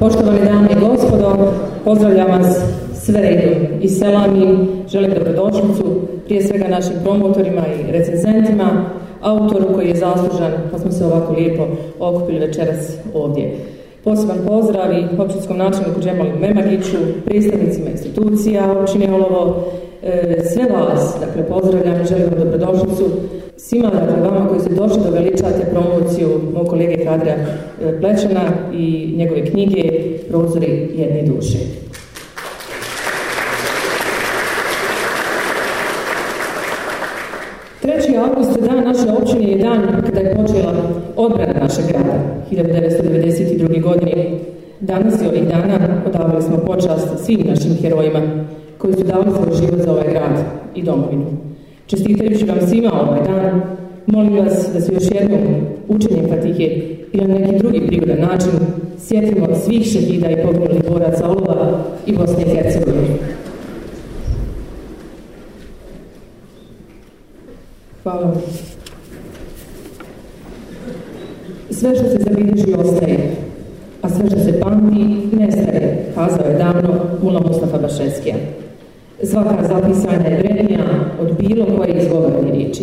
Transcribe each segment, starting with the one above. Poštovane dame i gospodo, pozdravljam vas sve redu i selam i želim dobrodošlicu prije svega našim promotorima i recenzentima, autoru koji je zaslužan, pa smo se ovako lijepo okupili večeras ovdje. Poseban pozdrav i općinskom načelniku Džemalu Memagiću, predstavnicima institucija općine Olovo, e, sve vas, dakle, pozdravljam i želim vam dobrodošlicu svima dakle, vama koji ste došli da veličate promociju mog kolege Kadra e, Plečana i njegove knjige Prozori jedne duše. august dan naše općine je dan kada je počela odbrana našeg grada 1992. godine. Danas i ovih dana odavali smo počast svim našim herojima koji su davali svoj život za ovaj grad i domovinu. Čestitajući vam svima ovaj dan, molim vas da se još jednom učenjem fatihe ili na neki drugi prigodan način sjetimo svih šehida i poginulih boraca Olova i Bosne i Hercegovine. Hvala Sve što se zabilježi ostaje, a sve što se pamti nestaje, kazao je davno Ula Mustafa Bašeskija. Svaka zapisana je vrednija od bilo koje izgovorne riječi.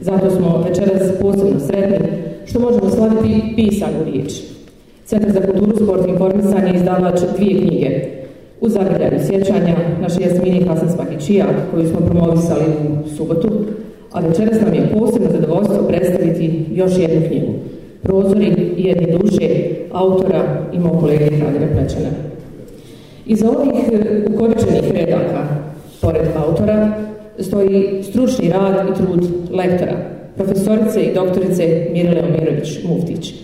Zato smo večeras posebno sretni što možemo slaviti pisanu riječ. Centar za kulturu, sport i informisanje je izdavač dvije knjige. U zagrljaju sjećanja naše Jasmini Hasan čija koju smo promovisali u subotu, a večeras nam je posebno zadovoljstvo predstaviti još jednu knjigu. Prozori jedne duše, autora i mog kolege Kadra Plečana. Iz ovih e, ukoričenih redaka, pored autora, stoji stručni rad i trud lektora, profesorice i doktorice Mirele Omirović-Muftić.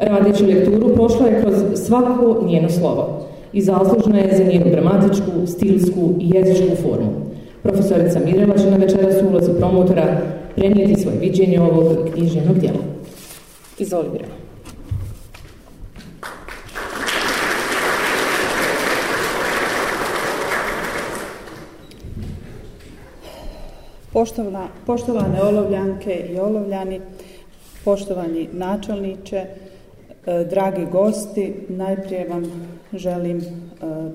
Radeći lekturu prošla je kroz svako njeno slovo i zaslužna je za njenu gramatičku, stilsku i jezičku formu. Profesorica Mirela će na večeras u ulozi promotora prenijeti svoje viđenje ovog književnog djela. Izvoli, Mirela. poštovane olovljanke i olovljani, poštovani načelniče, e, dragi gosti, najprije vam želim e,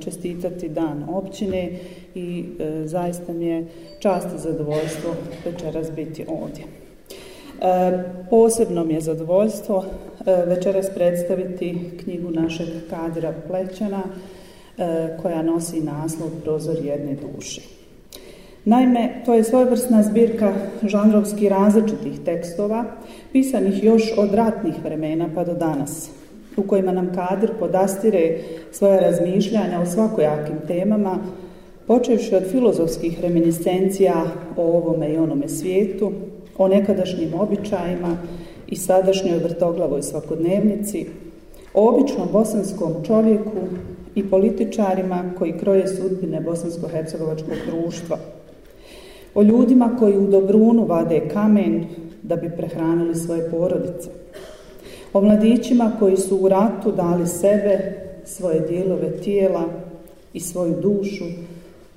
čestitati dan općine i e, zaista mi je čast i zadovoljstvo večeras biti ovdje. Posebno mi je zadovoljstvo večeras predstaviti knjigu našeg kadra Plećana koja nosi naslov Prozor jedne duše. Naime, to je svojevrsna zbirka žanrovskih različitih tekstova, pisanih još od ratnih vremena pa do danas, u kojima nam kadr podastire svoje razmišljanja o svakojakim temama, počevši od filozofskih reminiscencija o ovome i onome svijetu, o nekadašnjim običajima i sadašnjoj vrtoglavoj svakodnevnici, o običnom bosanskom čovjeku i političarima koji kroje sudbine bosansko-hercegovačkog društva – o ljudima koji u dobrunu vade kamen da bi prehranili svoje porodice, o mladićima koji su u ratu dali sebe, svoje dijelove tijela i svoju dušu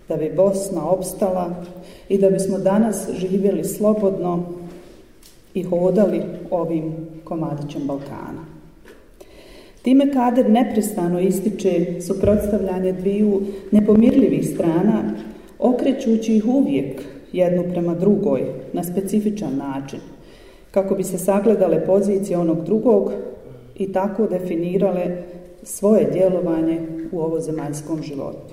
da bi Bosna opstala i da bismo danas živjeli slobodno i hodali ovim komadićem Balkana. Time kader neprestano ističe suprotstavljanje dviju nepomirljivih strana, okrećući ih uvijek jednu prema drugoj na specifičan način kako bi se sagledale pozicije onog drugog i tako definirale svoje djelovanje u ovozemaljskom životu.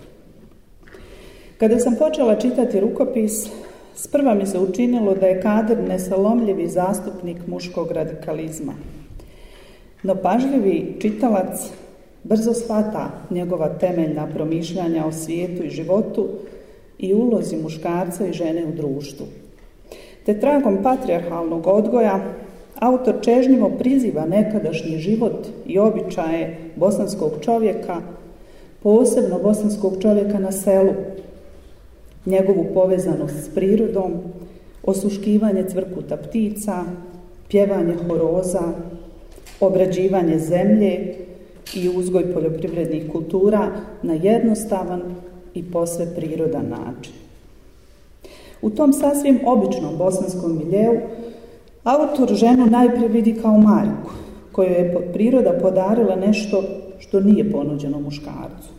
Kada sam počela čitati rukopis, sprva mi se učinilo da je kader nesalomljivi zastupnik muškog radikalizma. No pažljivi čitalac brzo shvata njegova temeljna promišljanja o svijetu i životu, i ulozi muškarca i žene u društvu. Te tragom patrijarhalnog odgoja autor čežnjivo priziva nekadašnji život i običaje bosanskog čovjeka, posebno bosanskog čovjeka na selu, njegovu povezanost s prirodom, osuškivanje cvrkuta ptica, pjevanje horoza, obrađivanje zemlje i uzgoj poljoprivrednih kultura na jednostavan, i posve prirodan način. U tom sasvim običnom bosanskom miljeu autor ženu najprije vidi kao majku, koju je priroda podarila nešto što nije ponuđeno muškarcu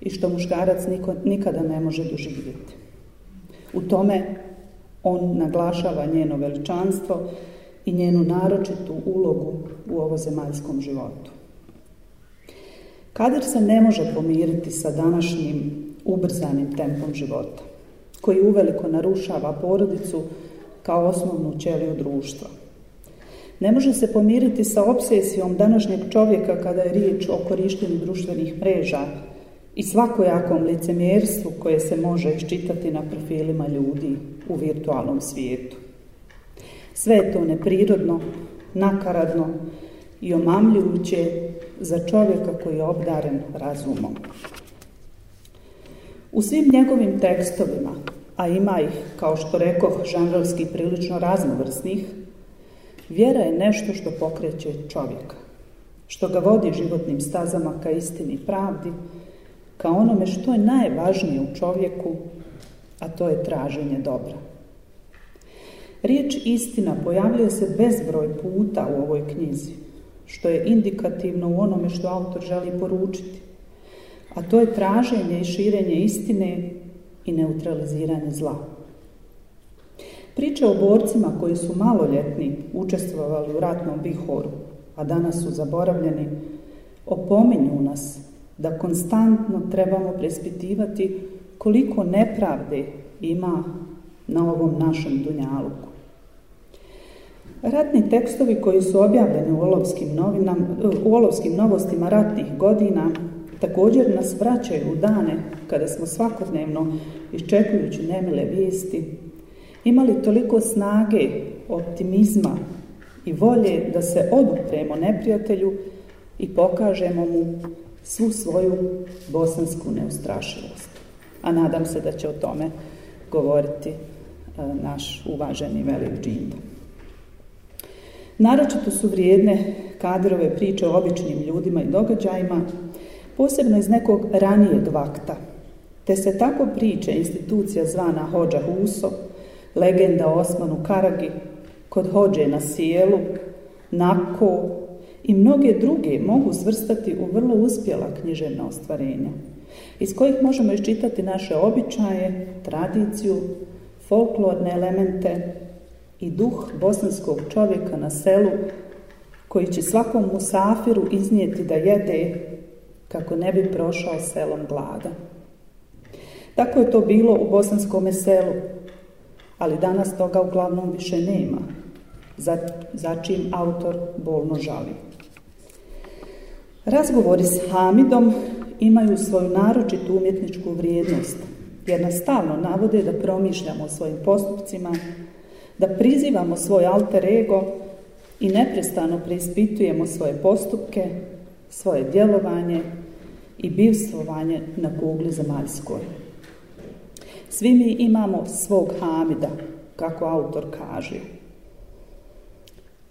i što muškarac nikada ne može doživjeti. U tome on naglašava njeno veličanstvo i njenu naročitu ulogu u ovozemaljskom životu. Kadir se ne može pomiriti sa današnjim ubrzanim tempom života, koji uveliko narušava porodicu kao osnovnu ćeliju društva. Ne može se pomiriti sa obsesijom današnjeg čovjeka kada je riječ o korištenju društvenih mreža i svakojakom licemjerstvu koje se može iščitati na profilima ljudi u virtualnom svijetu. Sve je to neprirodno, nakaradno i omamljujuće za čovjeka koji je obdaren razumom. U svim njegovim tekstovima, a ima ih, kao što rekoh, žanrovski prilično raznovrsnih, vjera je nešto što pokreće čovjeka, što ga vodi životnim stazama ka istini pravdi, ka onome što je najvažnije u čovjeku, a to je traženje dobra. Riječ istina pojavljuje se bezbroj puta u ovoj knjizi, što je indikativno u onome što autor želi poručiti a to je traženje i širenje istine i neutraliziranje zla. Priče o borcima koji su maloljetni učestvovali u ratnom bihoru, a danas su zaboravljeni, opominju nas da konstantno trebamo prespitivati koliko nepravde ima na ovom našem dunjaluku. Ratni tekstovi koji su objavljeni u olovskim, u olovskim novostima ratnih godina također nas vraćaju u dane kada smo svakodnevno iščekujući nemile vijesti imali toliko snage, optimizma i volje da se odupremo neprijatelju i pokažemo mu svu svoju bosansku neustrašivost. A nadam se da će o tome govoriti e, naš uvaženi velik džinda. Naročito su vrijedne kadrove priče o običnim ljudima i događajima posebno iz nekog ranijeg vakta, te se tako priče institucija zvana Hođa Huso, legenda o Osmanu Karagi, kod Hođe na Sijelu, Nako i mnoge druge mogu svrstati u vrlo uspjela književna ostvarenja, iz kojih možemo iščitati naše običaje, tradiciju, folklorne elemente i duh bosanskog čovjeka na selu koji će svakom musafiru iznijeti da jede kako ne bi prošao selom glada. Tako je to bilo u bosanskome selu, ali danas toga uglavnom više nema, za, za čim autor bolno žali. Razgovori s Hamidom imaju svoju naročitu umjetničku vrijednost, jer nas stalno navode da promišljamo o svojim postupcima, da prizivamo svoj alter ego i neprestano preispitujemo svoje postupke, svoje djelovanje i bivstvovanje na kugli zemaljskoj. Svi mi imamo svog Hamida, kako autor kaže.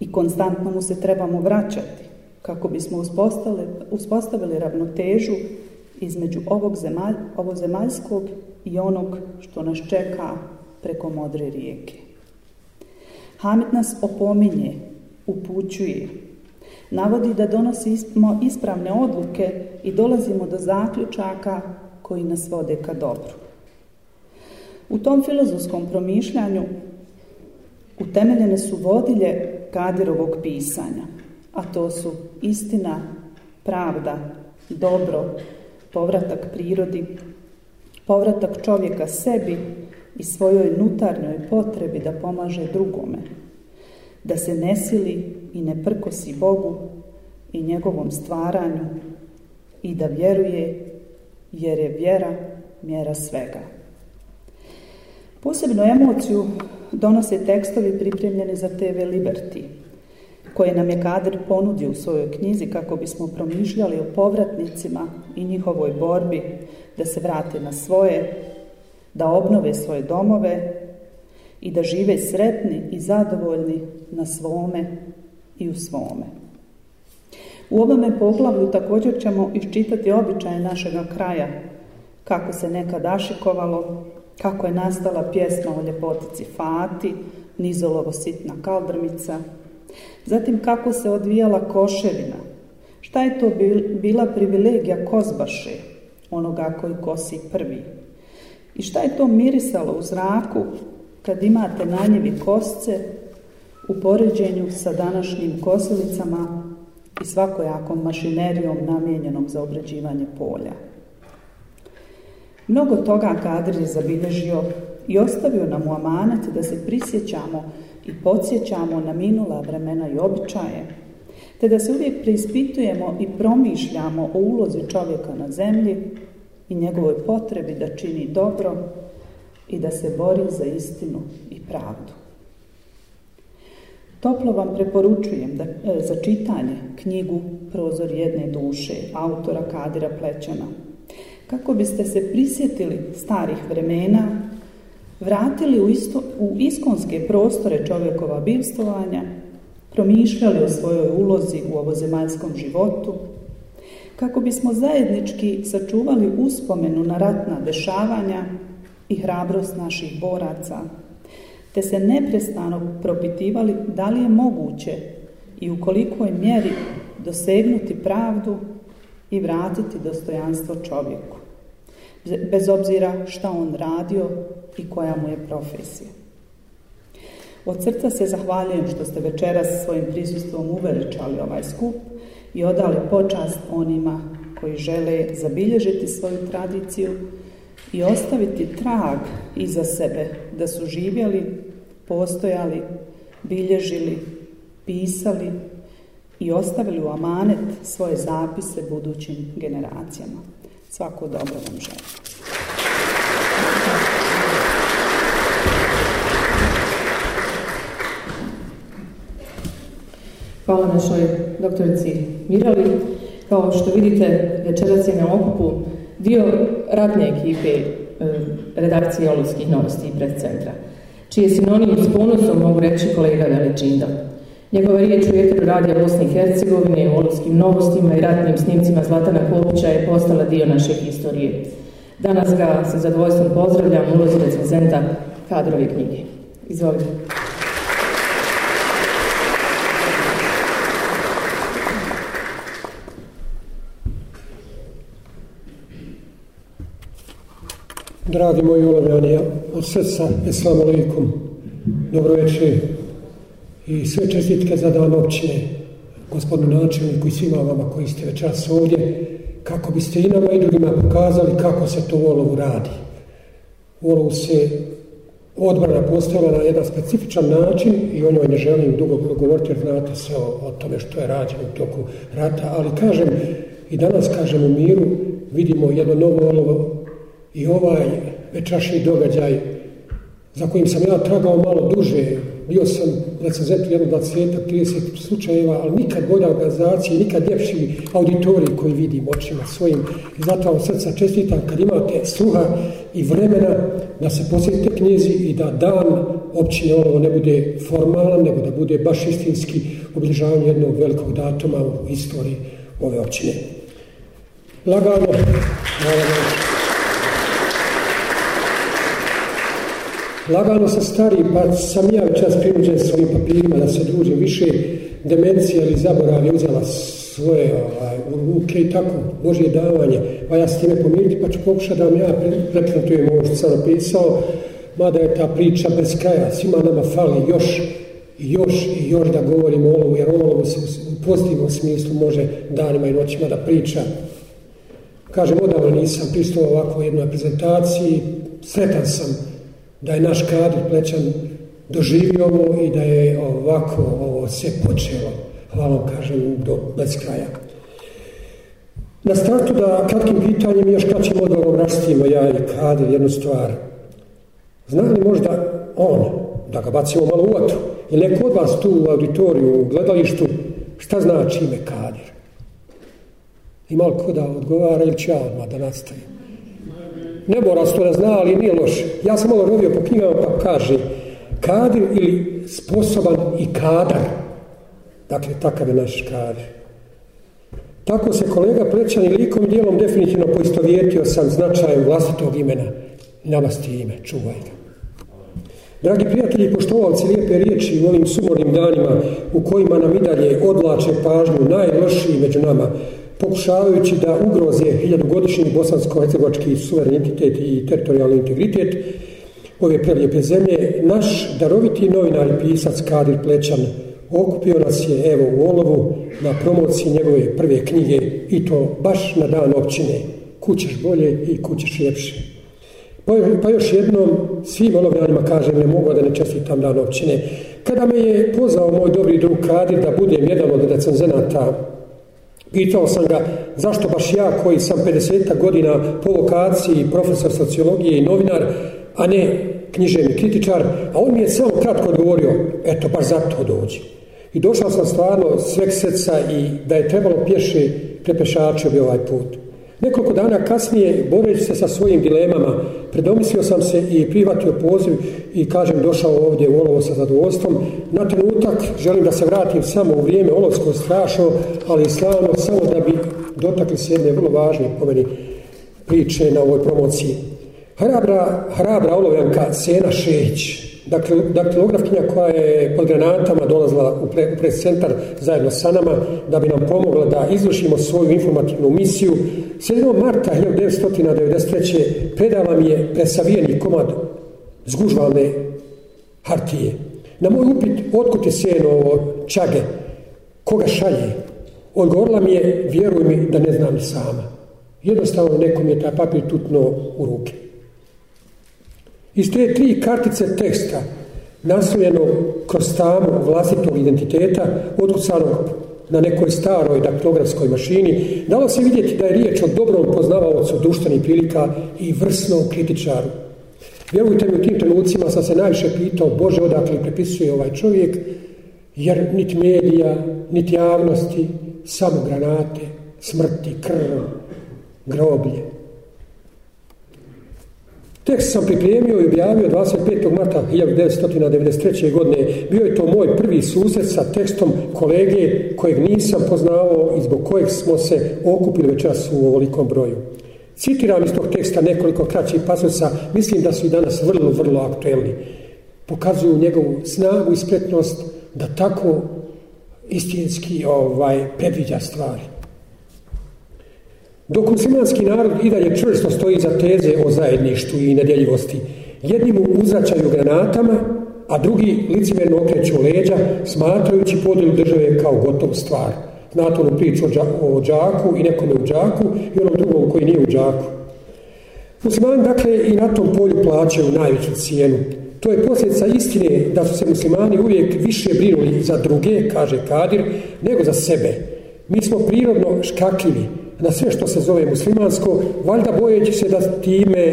I konstantno mu se trebamo vraćati kako bismo uspostavili, ravnotežu između ovog ovo zemaljskog i onog što nas čeka preko modre rijeke. Hamid nas opominje, upućuje, Navodi da donosimo ispravne odluke i dolazimo do zaključaka koji nas vode ka dobru. U tom filozofskom promišljanju utemeljene su vodilje Kadirovog pisanja, a to su istina, pravda, dobro, povratak prirodi, povratak čovjeka sebi i svojoj nutarnjoj potrebi da pomaže drugome, da se nesili i ne prkosi Bogu i njegovom stvaranju i da vjeruje jer je vjera mjera svega. Posebnu emociju donose tekstovi pripremljeni za TV Liberty, koje nam je Kadir ponudio u svojoj knjizi kako bismo promišljali o povratnicima i njihovoj borbi da se vrate na svoje, da obnove svoje domove i da žive sretni i zadovoljni na svome i u svome. U ovome poglavlju također ćemo iščitati običaje našega kraja, kako se nekad ašikovalo, kako je nastala pjesma o ljepotici Fati, Nizolovo sitna kaldrmica, zatim kako se odvijala koševina, šta je to bila privilegija kozbaše, onoga koji kosi prvi, i šta je to mirisalo u zraku kad imate na njevi kosce u poređenju sa današnjim kosilicama i svakojakom mašinerijom namijenjenom za obrađivanje polja. Mnogo toga Kadri je zabilježio i ostavio nam u amanet da se prisjećamo i podsjećamo na minula vremena i običaje, te da se uvijek preispitujemo i promišljamo o ulozi čovjeka na zemlji i njegovoj potrebi da čini dobro i da se bori za istinu i pravdu. Toplo vam preporučujem da, e, za čitanje knjigu Prozor jedne duše autora Kadira Plećana. Kako biste se prisjetili starih vremena, vratili u, iskonske prostore čovjekova bivstovanja, promišljali o svojoj ulozi u ovozemaljskom životu, kako bismo zajednički sačuvali uspomenu na ratna dešavanja i hrabrost naših boraca te se neprestano propitivali da li je moguće i u kolikoj mjeri dosegnuti pravdu i vratiti dostojanstvo čovjeku, bez obzira šta on radio i koja mu je profesija. Od srca se zahvaljujem što ste večeras svojim prisustvom uveličali ovaj skup i odali počast onima koji žele zabilježiti svoju tradiciju i ostaviti trag iza sebe da su živjeli, postojali, bilježili, pisali i ostavili u amanet svoje zapise budućim generacijama. Svako dobro vam želim. Hvala našoj doktorici Mirali. Kao što vidite, večeras je na okupu dio radne ekipe redakcije Olovskih novosti i predcentra, čiji je sinonim s ponosom mogu reći kolega Veličinda. Njegova riječ u eteru radija Bosne i Hercegovine, o novostima i ratnim snimcima Zlatana Kopića je postala dio naše historije. Danas ga sa zadovoljstvom pozdravljam ulozi recenzenta kadrove knjige. Izvolite. Dragi moji ulovljani, od srca, eslamu Dobro večer i sve čestitke za dan općine, gospodinu načelniku i svima vama koji ste večeras ovdje, kako biste i nama i drugima pokazali kako se to u olovu radi. U olovu se odbrana postavila na jedan specifičan način i o njoj ne želim dugo govoriti jer znate se o, tome što je rađeno u toku rata, ali kažem i danas kažem u miru, vidimo jedno novo olovo i ovaj večerašnji događaj za kojim sam ja tragao malo duže, bio sam recenzent u jednom 20-30 slučajeva, ali nikad bolja organizacija, nikad ljepši auditorij koji vidim očima svojim. I zato vam srca čestitam kad imate sluha i vremena da se posjetite knjezi i da dan općine ovo ne bude formalan, nego da bude baš istinski obilježavanje jednog velikog datuma u istoriji ove općine. Lagano. Lagano. Lagano se stari, pa sam ja čas prinuđen s ovim papirima da se družim više demencija ili zaborav je uzela svoje ovaj, ruke i tako, Božje davanje, Pa ja s time pomiriti, pa ću pokušati da vam ja prepratujem ovo što sam napisao, mada je ta priča bez kraja, svima nama fali još i još i još da govorimo o ovom jer ovom se u pozitivnom smislu može danima i noćima da priča. Kažem, odavno nisam pristao ovako jednoj prezentaciji, sretan sam da je naš Kadir plećan doživio ovo i da je ovako ovo se počelo. Hvala vam kažem do bez kraja. Na startu da kratkim pitanjem još kad ćemo da obrastimo ja i Kadir jednu stvar. Zna li možda on da ga bacimo malo u vatru? I neko od vas tu u auditoriju, u gledalištu, šta znači ime kadir? Ima li ko da odgovara ili ću ja odmah da nastavim? se to da zna, ali nije loš. Ja sam malo rovio po knjigama pa kaže kadir ili sposoban i kadar. Dakle, takav je naš kadir. Tako se kolega Plećan i likom dijelom definitivno poistovjetio sam značajem vlastitog imena. Namasti ime, čuvaj ga. Dragi prijatelji i poštovalci lijepe riječi u ovim sumornim danima u kojima nam i dalje odlače pažnju najlošiji među nama, pokušavajući da ugroze hiljadugodišnji bosansko-hercegovački suverenitet i teritorijalni integritet ove prelijepe zemlje, naš daroviti novinar i pisac Kadir Plećan okupio nas je evo u Olovu na promociji njegove prve knjige i to baš na dan općine Kućeš bolje i kućeš ljepše. Pa još pa jednom svim olovljanima kažem ne mogu da ne čestitam dan općine. Kada me je pozvao moj dobri drug Kadir da budem jedan od recenzenata Pitao sam ga zašto baš ja koji sam 50 godina po lokaciji profesor sociologije i novinar, a ne književni kritičar, a on mi je samo kratko odgovorio, eto baš zato dođi. I došao sam stvarno sveg srca i da je trebalo pješi prepešače bi ovaj put. Nekoliko dana kasnije, boreći se sa svojim dilemama, predomislio sam se i prihvatio poziv i kažem došao ovdje u Olovo sa zadovoljstvom. Na trenutak želim da se vratim samo u vrijeme Olovsko strašno, ali slavno, samo da bi dotakli se jedne vrlo važne pomeni priče na ovoj promociji. Hrabra, hrabra Olovenka Sena Šeć dakle, daktilografkinja koja je pod granatama dolazila u, prezentar centar zajedno sa nama da bi nam pomogla da izvršimo svoju informativnu misiju. 7. marta 1993. predala mi je presavijeni komad zgužvalne hartije. Na moj upit, otkud je sjeno ovo čage, koga šalje, odgovorila mi je, vjeruj mi da ne znam sama. Jednostavno nekom je taj papir tutno u ruke. Iz te tri kartice teksta, naslujeno kroz tamu vlastitog identiteta, otkucanog na nekoj staroj daktografskoj mašini, dalo se vidjeti da je riječ o dobrom poznavaocu društvenih prilika i vrsnom kritičaru. Vjerujte mi, u tim trenucima sam se najviše pitao, Bože, odakle prepisuje ovaj čovjek, jer niti medija, niti javnosti, samo granate, smrti, krv, groblje. Tekst sam pripremio i objavio 25. marta 1993. godine. Bio je to moj prvi susret sa tekstom kolege kojeg nisam poznavao i zbog kojeg smo se okupili večeras u ovolikom broju. Citiram iz tog teksta nekoliko kraćih pasusa, mislim da su i danas vrlo, vrlo aktuelni. Pokazuju njegovu snagu i spretnost da tako istinski ovaj, predviđa stvari. Dok muslimanski narod i dalje čvrsto stoji za teze o zajedništvu i nedjeljivosti, jedni mu uzračaju granatama, a drugi licimerno okreću leđa, smatrajući podjelu države kao gotov stvar. Znate onu priču o džaku i nekome u džaku i onom drugom koji nije u džaku. Muslimani dakle i na tom polju plaćaju najveću cijenu. To je posljedica istine da su se muslimani uvijek više brinuli za druge, kaže Kadir, nego za sebe. Mi smo prirodno škakljivi, na sve što se zove muslimansko, valjda bojeći se da time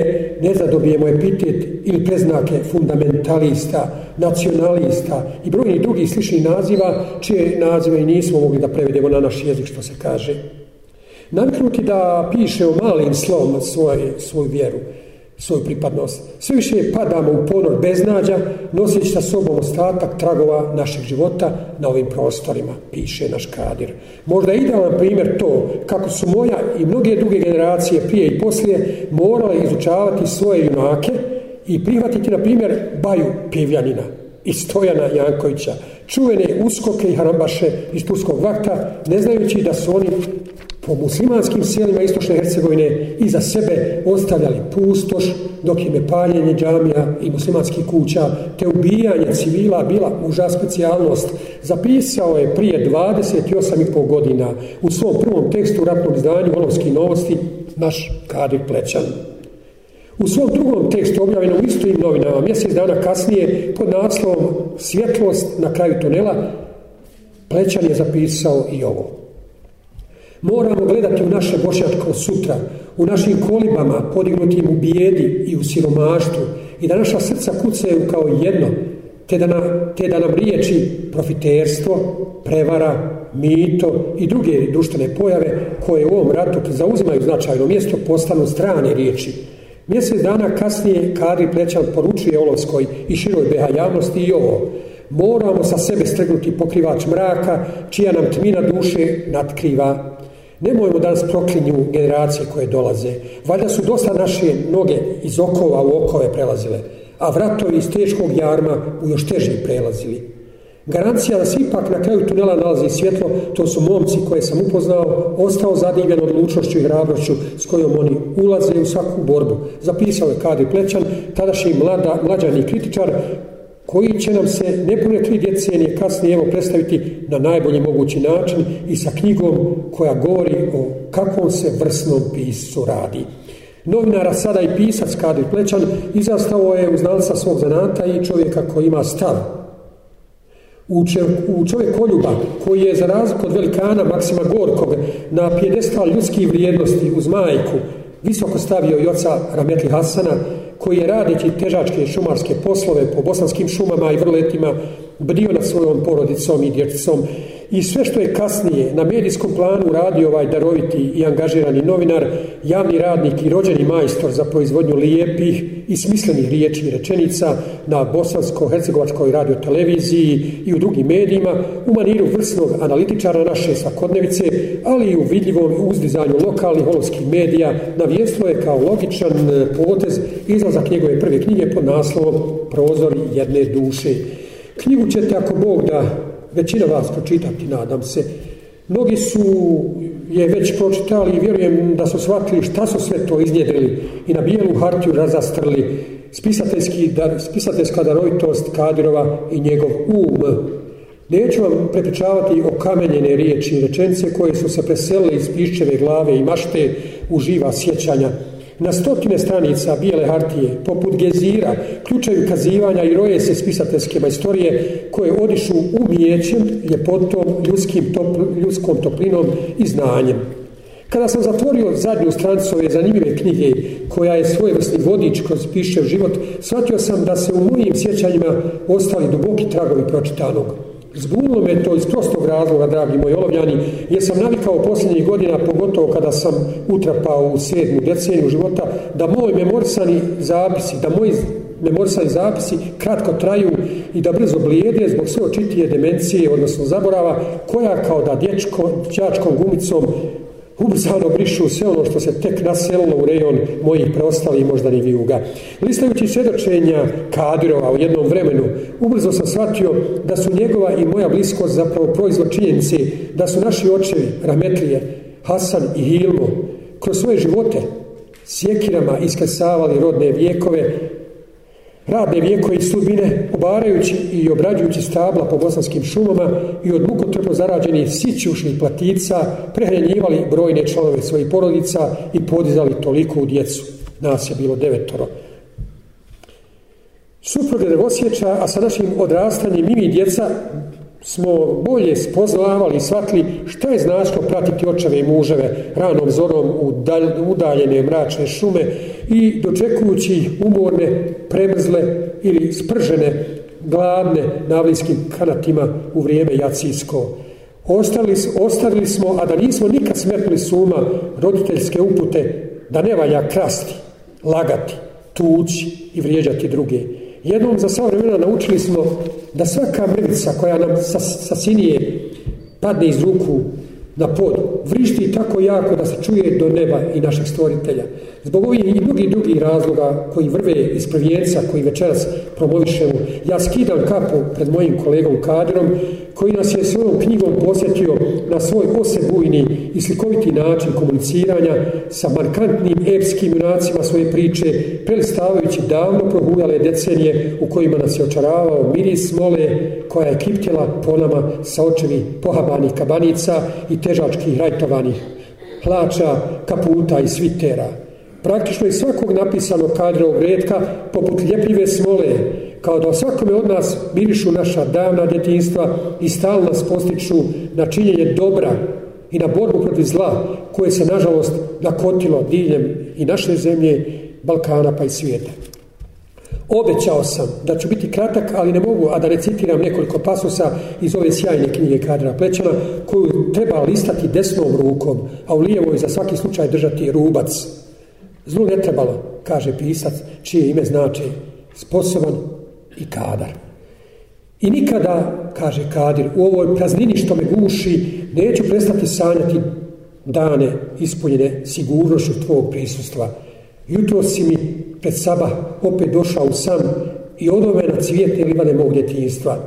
ne zadobijemo epitet ili preznake fundamentalista, nacionalista i brojnih drugih sličnih naziva, čije nazive i nismo mogli da prevedemo na naš jezik, što se kaže. Naviknuti da piše o malim slovom svoju vjeru, svoju pripadnost. Sve više padamo u ponor beznađa, noseći sa sobom ostatak tragova našeg života na ovim prostorima, piše naš Kadir. Možda je idealan primjer to kako su moja i mnoge druge generacije prije i poslije morale izučavati svoje junake i prihvatiti, na primjer, Baju Pivljanina i Stojana Jankovića, čuvene uskoke i harambaše iz Turskog vakta, ne znajući da su oni po muslimanskim sjelima Istočne Hercegovine iza sebe ostavljali pustoš dok im je paljenje džamija i muslimanskih kuća te ubijanje civila bila uža specijalnost. Zapisao je prije 28,5 godina u svom prvom tekstu u ratnom izdanju Volovskih novosti naš Kadir Plećan. U svom drugom tekstu objavljenom u istim novinama mjesec dana kasnije pod naslovom Svjetlost na kraju tunela Plećan je zapisao i ovo. Moramo gledati u naše bošnjačko sutra, u našim kolibama podignutim u bijedi i u siromaštvu i da naša srca kucaju kao jedno, te da, na, te da nam riječi profiterstvo, prevara, mito i druge društvene pojave koje u ovom ratu zauzimaju značajno mjesto postanu strane riječi. Mjesec dana kasnije Kari Plećan poručuje Olovskoj i široj BH javnosti i ovo. Moramo sa sebe strgnuti pokrivač mraka, čija nam tmina duše natkriva Nemojmo danas proklinju generacije koje dolaze. Valjda su dosta naše noge iz okova u okove prelazile, a vratovi iz teškog jarma u još teži prelazili. Garancija da se ipak na kraju tunela nalazi svjetlo, to su momci koje sam upoznao, ostao zadivljen odlučnošću i hrabrošću s kojom oni ulaze u svaku borbu. Zapisao je Kadi Plećan, tadašnji mlada, mlađani kritičar koji će nam se nepune tri decenije kasnije evo predstaviti na najbolji mogući način i sa knjigom koja govori o kakvom se vrsnom piscu radi. Novinara sada i pisac Kadir Plećan izastao je u znalca svog zanata i čovjeka koji ima stav. U, u Koljuba koji je za razliku od velikana Maksima Gorkog na pjedestal ljudskih vrijednosti uz majku visoko stavio i oca Rametli Hasana koji je radeći težačke šumarske poslove po bosanskim šumama i vrletima brio nad svojom porodicom i djecom i sve što je kasnije na medijskom planu radio ovaj daroviti i angažirani novinar, javni radnik i rođeni majstor za proizvodnju lijepih i smislenih riječi i rečenica na bosansko-hercegovačkoj radioteleviziji i u drugim medijima, u maniru vrsnog analitičara naše svakodnevice, ali i u vidljivom uzdizanju lokalnih holovskih medija, navijestvo je kao logičan potez iz izlazak njegove prve knjige pod naslovom Prozori jedne duše. Knjigu ćete ako Bog da većina vas pročitati, nadam se. Mnogi su je već pročitali i vjerujem da su shvatili šta su sve to iznjedrili i na bijelu hartiju razastrli spisateljski, dar, spisateljska darovitost Kadirova i njegov um. Neću vam prepričavati o kamenjene riječi i rečence koje su se preselile iz pišćeve glave i mašte u živa sjećanja na stotine stranica bijele hartije, poput gezira, ključaju kazivanja i roje se spisateljske majstorije koje odišu umijećem, ljepotom, ljudskim top, ljudskom toplinom i znanjem. Kada sam zatvorio zadnju stranicu ove zanimljive knjige, koja je svojevrsni vodič kroz piše život, shvatio sam da se u mojim sjećanjima ostali duboki tragovi pročitanog. Zbunilo me to iz prostog razloga, dragi moji olovljani, jer sam navikao posljednjih godina, pogotovo kada sam utrapao u sedmu deceniju života, da moji memorisani zapisi, da moji memorisani zapisi kratko traju i da brzo blijede zbog sve očitije demencije, odnosno zaborava, koja kao da dječko, čačkom gumicom Ubrzano brišu sve ono što se tek naselilo u rejon mojih preostalih moždanih vijuga. Listajući svjedočenja Kadirova u jednom vremenu, ubrzo sam shvatio da su njegova i moja bliskost zapravo proizvod činjenice da su naši očevi, Rametlije, Hasan i Hilmo, kroz svoje živote sjekirama iskesavali rodne vijekove radne vijeko i sudbine, obarajući i obrađujući stabla po bosanskim šumama i od mukotrpno zarađenih sićušnih platica prehranjivali brojne članove svojih porodica i podizali toliko u djecu. Nas je bilo devetoro. Supruge devosjeća, a sadašnjim odrastanjem i djeca smo bolje spoznavali, shvatili šta je značilo pratiti očeve i muževe ranom zorom u udaljene mračne šume i dočekujući umorne, premrzle ili spržene glavne navlinskim kanatima u vrijeme jacijsko. Ostali, ostavili smo, a da nismo nikad smetnuli suma roditeljske upute da ne valja krasti, lagati, tući i vrijeđati druge jednom za sva vremena naučili smo da svaka mrvica koja nam sa, sinije padne iz ruku na pod, vrišti tako jako da se čuje do neba i naših stvoritelja. Zbog ovih i mnogih drugih razloga koji vrve iz prvijenca koji večeras promovišemo, ja skidam kapu pred mojim kolegom kadrom, koji nas je svojom knjigom posjetio na svoj osebujni i slikoviti način komuniciranja sa markantnim epskim junacima svoje priče, prelistavajući davno prohujale decenije u kojima nas je očaravao miris mole koja je kiptjela po nama sa očevi pohabanih kabanica i težačkih rajtovanih hlača, kaputa i svitera praktično iz svakog napisanog kadrovog redka, poput ljepljive smole, kao da svakome od nas mirišu naša davna djetinstva i stalno nas postiču na činjenje dobra i na borbu protiv zla, koje se nažalost nakotilo diljem i naše zemlje, Balkana pa i svijeta. Obećao sam da ću biti kratak, ali ne mogu, a da recitiram nekoliko pasusa iz ove sjajne knjige Kadra Plećana, koju treba listati desnom rukom, a u lijevoj za svaki slučaj držati rubac. Zlu ne trebalo, kaže pisac, čije ime znači sposoban i kadar. I nikada, kaže Kadir, u ovoj praznini što me guši, neću prestati sanjati dane ispunjene sigurnošću tvog prisustva. Jutro si mi pred saba opet došao sam i odove na cvijete livane mog djetinjstva.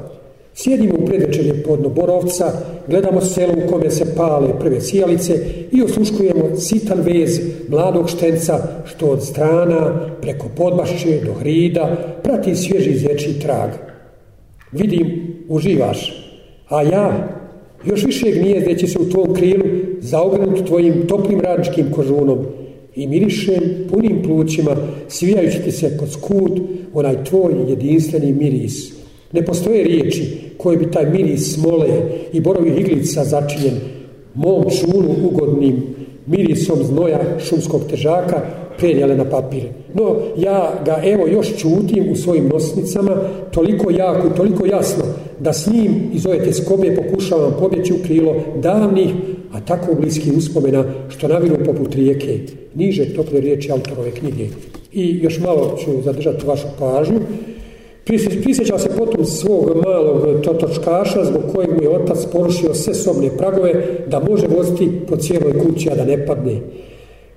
Sjedimo u predvečerje podno borovca, gledamo selo u kome se pale prve sijalice i osluškujemo sitan vez mladog štenca što od strana, preko podbašće do hrida, prati svježi zječi trag. Vidim, uživaš, a ja, još više će se u tvom krilu, zaogrnut tvojim toplim radničkim kožunom i mirišem punim plućima, svijajući ti se kod skut onaj tvoj jedinstveni miris – ne postoje riječi koje bi taj miris smole i borovih iglica začinjen mom čunu ugodnim mirisom znoja šumskog težaka prenijele na papir. No, ja ga evo još čutim u svojim nosnicama, toliko jako, i toliko jasno, da s njim iz ove teskobe pokušavam pobjeći u krilo davnih, a tako bliskih uspomena što naviru poput rijeke, niže tople riječi autorove knjige. I još malo ću zadržati vašu pažnju, Prisjećao se potom svog malog totočkaša zbog kojeg mu je otac porušio sve sobne pragove da može voziti po cijeloj kući, a da ne padne.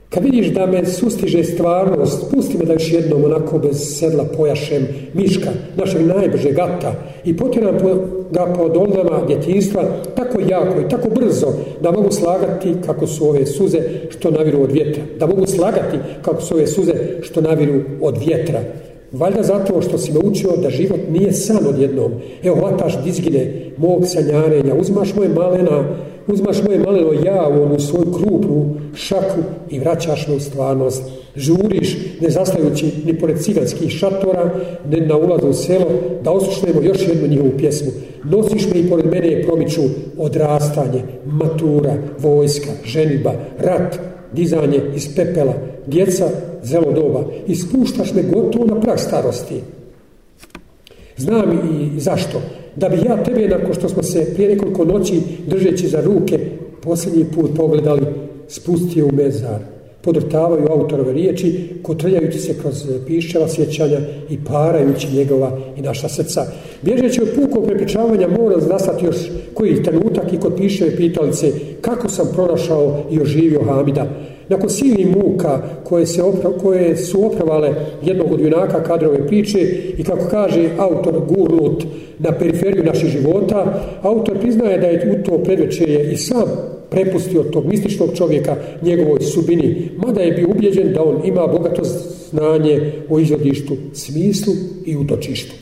Kad vidiš da me sustiže stvarnost, pusti me da još jednom onako bez sedla pojašem miška, našeg najbržeg gata, i potjeram ga po dolnama djetinstva tako jako i tako brzo da mogu slagati kako su ove suze što naviru od vjetra. Da mogu slagati kako su ove suze što naviru od vjetra. Valjda zato što si me učio da život nije san odjednom. Evo, hvataš dizgine mog sanjarenja, uzmaš moje malena, uzmaš moje maleno ja u onu svoju krupnu šaku i vraćaš me u stvarnost. Žuriš, ne zastajući ni pored ciganskih šatora, ne na ulazu u selo, da osušnemo još jednu njihovu pjesmu. Nosiš me i pored mene je promiču odrastanje, matura, vojska, ženiba, rat, dizanje iz pepela, djeca zelo doba i spuštaš me gotovo na prag starosti. Znam i zašto. Da bi ja tebe, nakon što smo se prije nekoliko noći držeći za ruke posljednji put pogledali, spustio u mezar. Podrtavaju autorove riječi, kotrljajući se kroz piševa sjećanja i parajući njegova i naša srca. Bježeći od pukog prepričavanja moram zastati još koji trenutak i kod piševe pitalice kako sam pronašao i oživio Hamida. Nakon silnih muka koje, se koje su opravale jednog od junaka kadrove priče i kako kaže autor gurnut na periferiju naših života, autor priznaje da je u to je i sam prepustio tog mističnog čovjeka njegovoj subini, mada je bio ubjeđen da on ima bogato znanje o izvodištu, smislu i utočištu.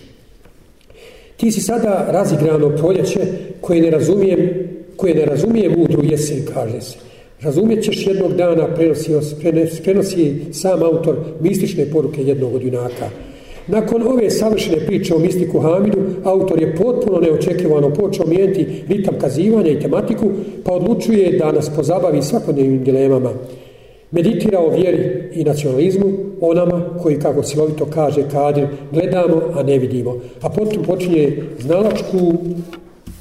Ti si sada razigrano poljeće koje ne razumije, koje ne razumije mudru jesen, kaže se. Razumjet ćeš jednog dana, prenosi sam autor mistične poruke jednog od junaka. Nakon ove savršene priče o mistiku Hamidu, autor je potpuno neočekivano počeo mijeniti ritam kazivanja i tematiku, pa odlučuje da nas pozabavi svakodnevnim dilemama. Meditira o vjeri i nacionalizmu, onama koji, kako silovito kaže Kadir, gledamo, a ne vidimo. A potom počinje znalačku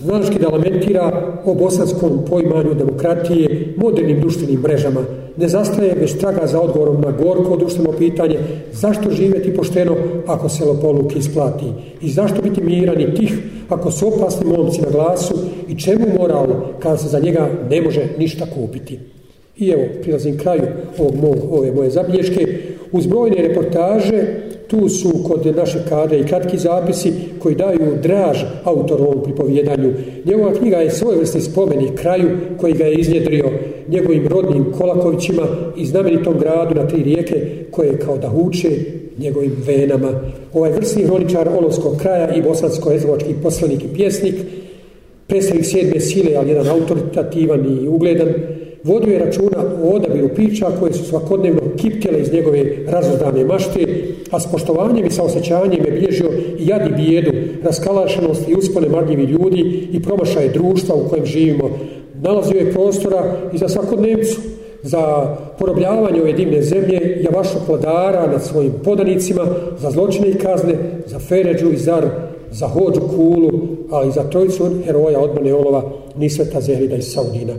Znački da lamentira o bosanskom poimanju demokratije modernim društvenim mrežama. Ne zastaje već traga za odgovorom na gorko društveno pitanje zašto živjeti pošteno ako se lopovluk isplati i zašto biti mirani tih ako su opasni momci na glasu i čemu moralno kada se za njega ne može ništa kupiti. I evo, prilazim kraju ove moje zabilješke. Uz brojne reportaže tu su kod naše kade i kratki zapisi koji daju draž ovom pripovjedanju. Njegova knjiga je svojevrsni spomenik kraju koji ga je iznjedrio njegovim rodnim Kolakovićima i znamenitom gradu na tri rijeke koje kao da huče njegovim venama. Ovaj vrsni hroničar Olovskog kraja i bosansko ezovački poslanik i pjesnik, predstavnik sjedme sile, ali jedan autoritativan i ugledan, vodio je računa o odabiru pića koje su svakodnevno kipkele iz njegove razuzdane mašte, a s poštovanjem i osjećanjem je bježio i jad i bijedu, raskalašenost i uspone marljivi ljudi i promašaje društva u kojem živimo. Nalazio je prostora i za svakodnevcu, za porobljavanje ove divne zemlje, javašu vladara nad svojim podanicima, za zločine i kazne, za feređu i zar za Hođu Kulu, ali i za trojicu heroja odmane olova Nisveta Zehrida iz Saudina.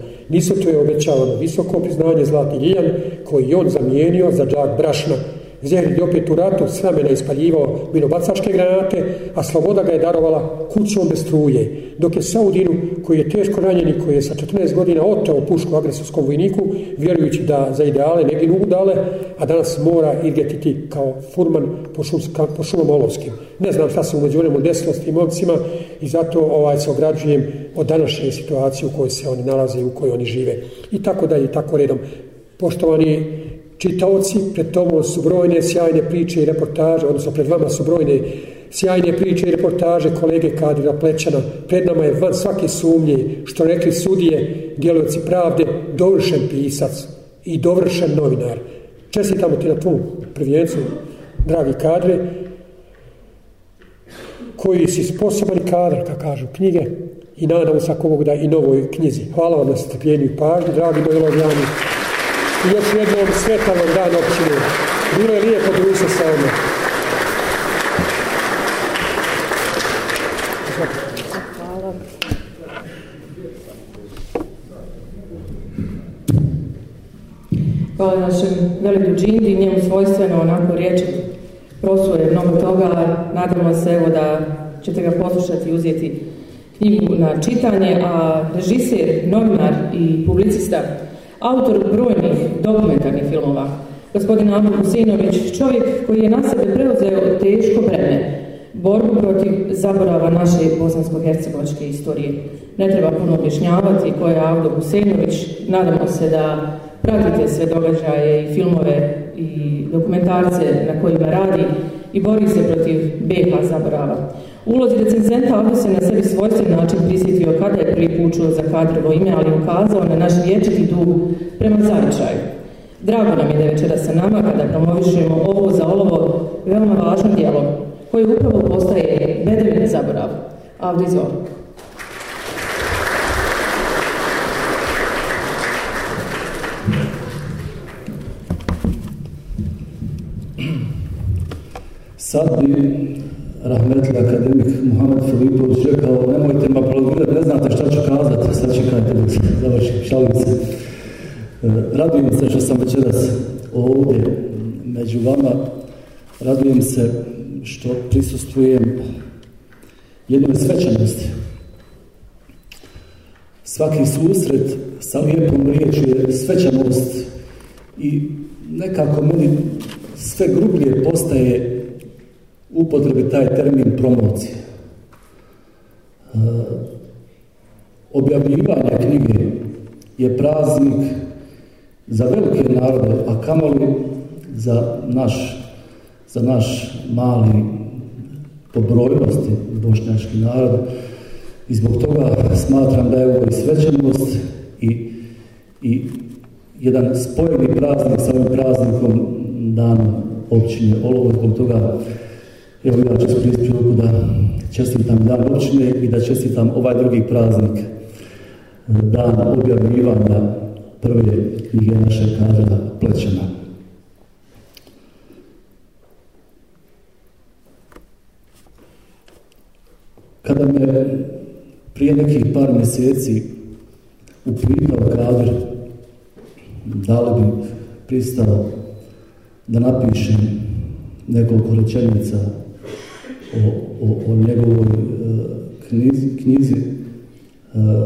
to je obećavano visoko priznanje Zlati Ljiljan, koji je on zamijenio za džak Brašna, Zjer je opet u ratu samena ispaljivao minobacačke granate, a Sloboda ga je darovala kućom bez struje, dok je Saudinu, koji je teško ranjen i koji je sa 14 godina oteo pušku agresorskom vojniku, vjerujući da za ideale ne ginu udale, a danas mora igetiti kao furman po, šum, po šumom olovskim. Ne znam šta se umeđu onim desilo s tim momcima i zato ovaj, se ograđujem od današnje situacije u kojoj se oni nalaze i u kojoj oni žive. I tako dalje, i tako redom. Poštovani Čitaoci, pred tomo su brojne sjajne priče i reportaže, odnosno pred vama su brojne sjajne priče i reportaže kolege Kadira Plećana. Pred nama je van svake sumnje, što rekli sudije, djelovici pravde, dovršen pisac i dovršen novinar. Čestitamo ti na tvom prvijencu, dragi kadre, koji si sposoban kadar, kako kažu knjige, i nadamo se ako da i novoj knjizi. Hvala vam na strpljenju i pažnju, dragi moji i još jednom sretan dan općinu. Bilo je lijepo društvo sa ome. Hvala. Hvala našem veliku džindi, njemu svojstveno onako riječi prosuje mnogo toga, nadamo se evo da ćete ga poslušati i uzeti knjigu na čitanje, a režiser, novinar i publicista autor brojnih dokumentarnih filmova. Gospodin Aldo Husinović, čovjek koji je na sebe preuzeo teško breme, borbu protiv zaborava naše bosansko-hercegovačke istorije. Ne treba puno objašnjavati ko je Avdo Husenović. Nadamo se da pratite sve događaje i filmove i dokumentarce na kojima radi i bori se protiv BH zaborava ulozi recenzenta ako se na sebi svojstven način prisjetio kada je prvi put čuo za kadrovo ime, ali ukazao na naš vječiti dug prema zavičaju. Drago nam je da je večera sa nama kada promovišemo ovo za olovo veoma važno djelo koje upravo postaje bedevin zaborav. Avdi Sad bi rahmetli akademik Muhammed Filipović rekao nemojte me aplaudirati, ne znate šta ću kazati, sad čekajte dok završim, šalim se. E, radujem se što sam večeras ovdje među vama, radujem se što prisustujem jednoj svečanosti. Svaki susret sa lijepom riječu je svećanost i nekako meni sve grublje postaje upotrebi taj termin promocije. E, objavljivanje knjige je praznik za velike narode, a kamoli za naš, za naš mali po brojnosti bošnjački narod i zbog toga smatram da je ovo i svećenost i, i jedan spojeni praznik sa ovim praznikom dan općine Olovo, zbog toga Evo ja ću da čestitam dan ročne i da čestitam ovaj drugi praznik dan objavljivanja prve knjige naše kadra Plećana. Kada me prije nekih par mjeseci upitao kadr da li bi pristao da napišem nekoliko rečenica o, o njegovoj e, knjizi, e,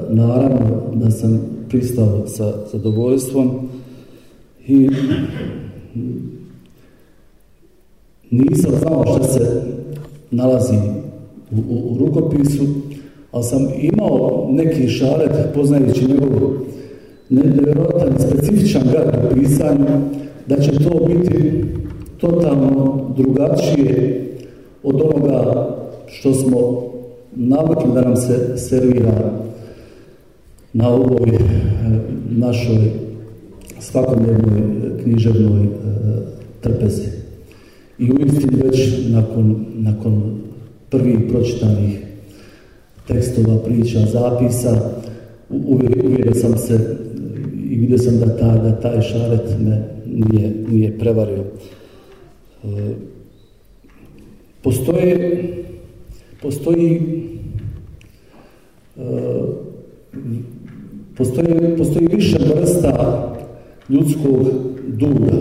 Naravno da sam pristao sa zadovoljstvom i nisam znao što se nalazi u, rukopisu, ali sam imao neki šaret poznajući njegov nevjerojatan specifičan grad u pisanju, da će to biti totalno drugačije od onoga što smo navikli da nam se servira na ovoj e, našoj svakodnevnoj e, književnoj e, trpezi. I uistinu već nakon, nakon prvih pročitanih tekstova, priča, zapisa, uvjerio sam se i vidio sam da, ta, da taj šaret me nije, nije prevario. Postoje, postoji e, postoji, postoji više vrsta ljudskog duga.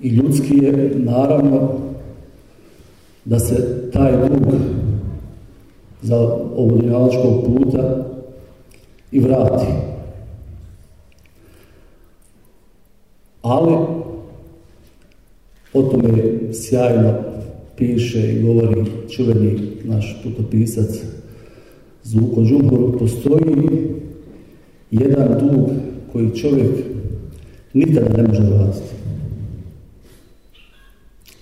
I ljudski je, naravno, da se taj dug za ovodnjavačkog puta i vrati. Ali o tome sjajno piše i govori čuveni naš putopisac Zvuko Postoji jedan dug koji čovjek nikada ne može vratiti.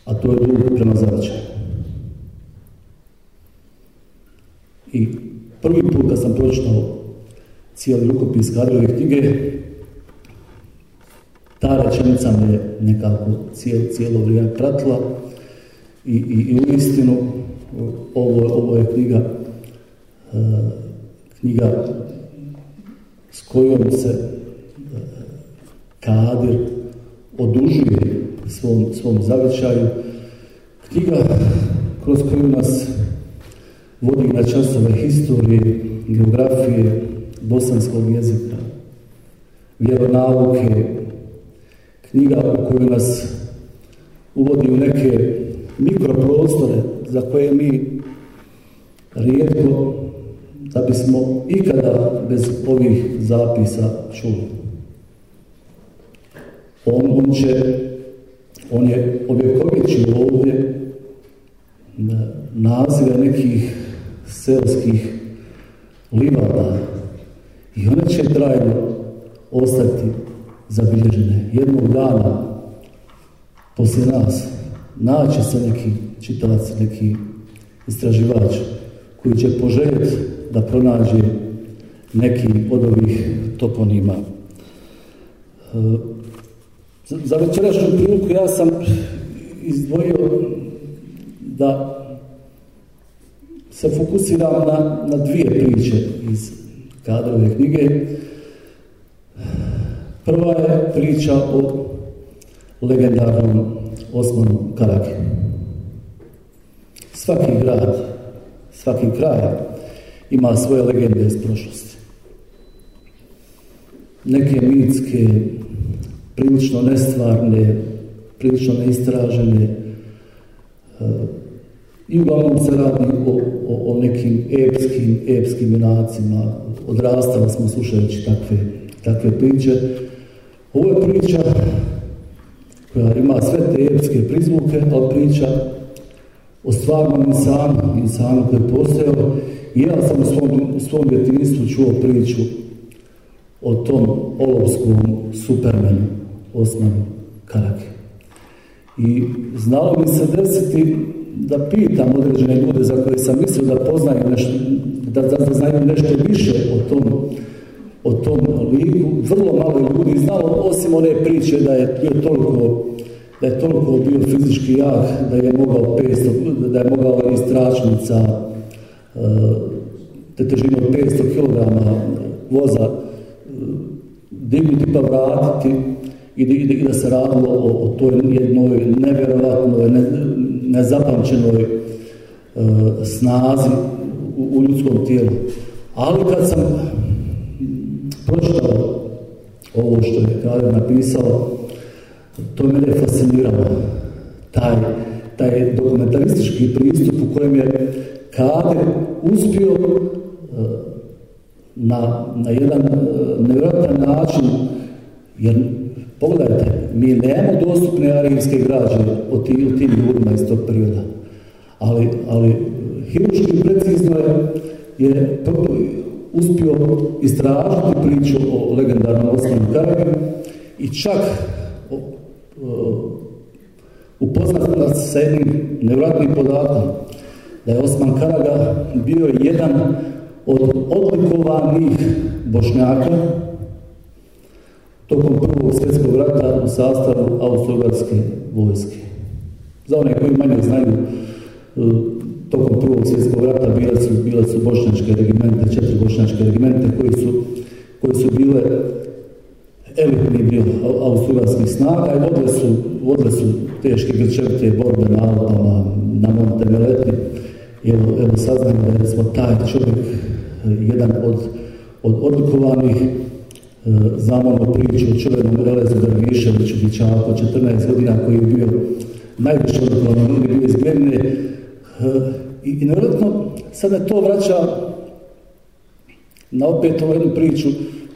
A to je dug prema zračaju. I prvi put kad sam pročitao cijeli rukopis i knjige, ta rečenica me nekako cijelo, cijelo vrijeme pratila i, i, u istinu ovo, ovo je knjiga e, knjiga s kojom se e, kadir odužuje svom, svom zavičaju knjiga kroz koju nas vodi na časove historije, geografije, bosanskog jezika, vjeronauke, knjiga u koju nas uvodi u neke mikroprostore za koje mi rijetko da bismo ikada bez ovih zapisa čuli. On, će, on je objekovići ovdje nazive nekih selskih livada i one će trajno ostati zabilježene. Jednog dana poslije nas naći se neki čitalac, neki istraživač koji će poželjeti da pronađe neki od ovih toponima. E, za večerašnju priliku ja sam izdvojio da se fokusiram na, na dvije priče iz kadrove knjige Prva je priča o legendarnom Osmanu Karaki. Svaki grad, svaki kraj ima svoje legende iz prošlosti. Neke mitske, prilično nestvarne, prilično neistražene, e, i uglavnom se radi o, o, nekim epskim, epskim junacima. Odrastali smo slušajući takve, takve priče ovo je priča koja ima sve te epske prizvuke, ali priča o stvarnom insanu, insanu koji je postojao. I ja sam u svom, u svom čuo priču o tom olovskom supermenu, osnovu Karake. I znalo mi se desiti da pitam određene ljude za koje sam mislio da poznaju nešto, da, da, znaju nešto više o tom o tom liku, vrlo malo ljudi znalo, osim one priče da je toliko da je toliko bio fizički jak da je mogao 500, da je mogao stračnica eh, te težinu 500 kg voza eh, dignuti pa vratiti i da se radilo o, o toj jednoj nevjerojatnoj, ne, nezapamćenoj eh, snazi u, u ljudskom tijelu. Ali kad sam pročitao ovo što je Kralj napisao, to mene fasciniralo. Taj, taj dokumentaristički pristup u kojem je Kade uspio e, na, na jedan e, nevjerojatan način, jer pogledajte, mi nemamo dostupne arhivske građe o tim, tim ljudima iz tog perioda, ali, ali hiruški precizno je, je uspio ono istražiti priču o legendarnom Osmanu Karabinu i čak upoznat nas s jednim nevratnim podatkom da je Osman Karaga bio jedan od odlikovanih bošnjaka tokom prvog svjetskog rata u sastavu austro vojske. Za one koji manje znaju e, tokom Prvog svjetskog rata bile su, bošnjačke regimente, četiri bošnjačke regimente koji su, koji su bile elitni dio austrugarskih snaga i vodile su, teške grčevite borbe na Alpama, na Montemeleti. Evo, evo saznam da smo taj čovjek eh, jedan od, od odlikovanih eh, Znamo ono priču o čuvenom Elezu Darviševiću Bićaku, 14 godina koji je bio najviše odlikovan, on je bio iz eh, i, i me to vraća na opet ovu jednu priču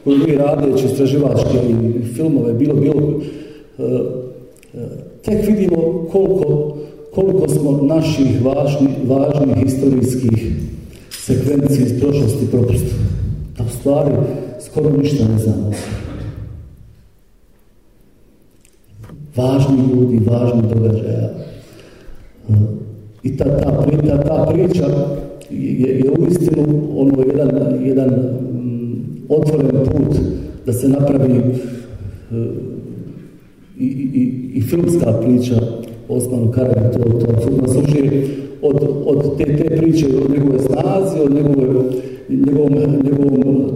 koju mi radeći istraživačke i filmove, bilo, bilo, e, e, tek vidimo koliko, koliko smo naših važni, važnih historijskih sekvencija iz prošlosti propustili. Da u stvari skoro ništa ne znamo. Važni ljudi, važni događaja. E, i ta, ta, ta, priča je, je uistinu ono jedan, jedan mm, otvoren put da se napravi e, i, i, i filmska priča Osmanu Karadu, to, to služi od, od te, te priče, od njegove snazi, od njegovom,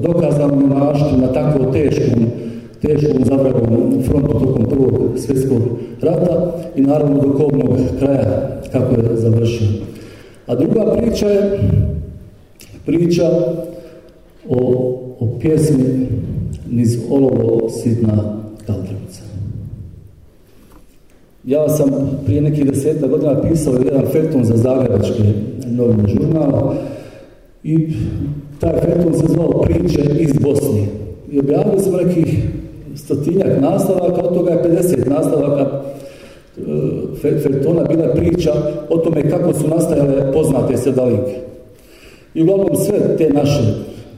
njegovom na tako teškom teškom zabranom frontu tokom prvog svjetskog rata i naravno do kobnog kraja kako je završio. A druga priča je priča o, o pjesmi Niz olovo sitna kaldrvica. Ja sam prije nekih desetak godina pisao jedan feton za zagrebačke novine žurnal i taj feton se zvao Priče iz Bosne. I objavili smo nekih stotinjak nastavaka, od toga je 50 nastavaka e, Feltona bila priča o tome kako su nastajale poznate sedalinke. I uglavnom sve te naše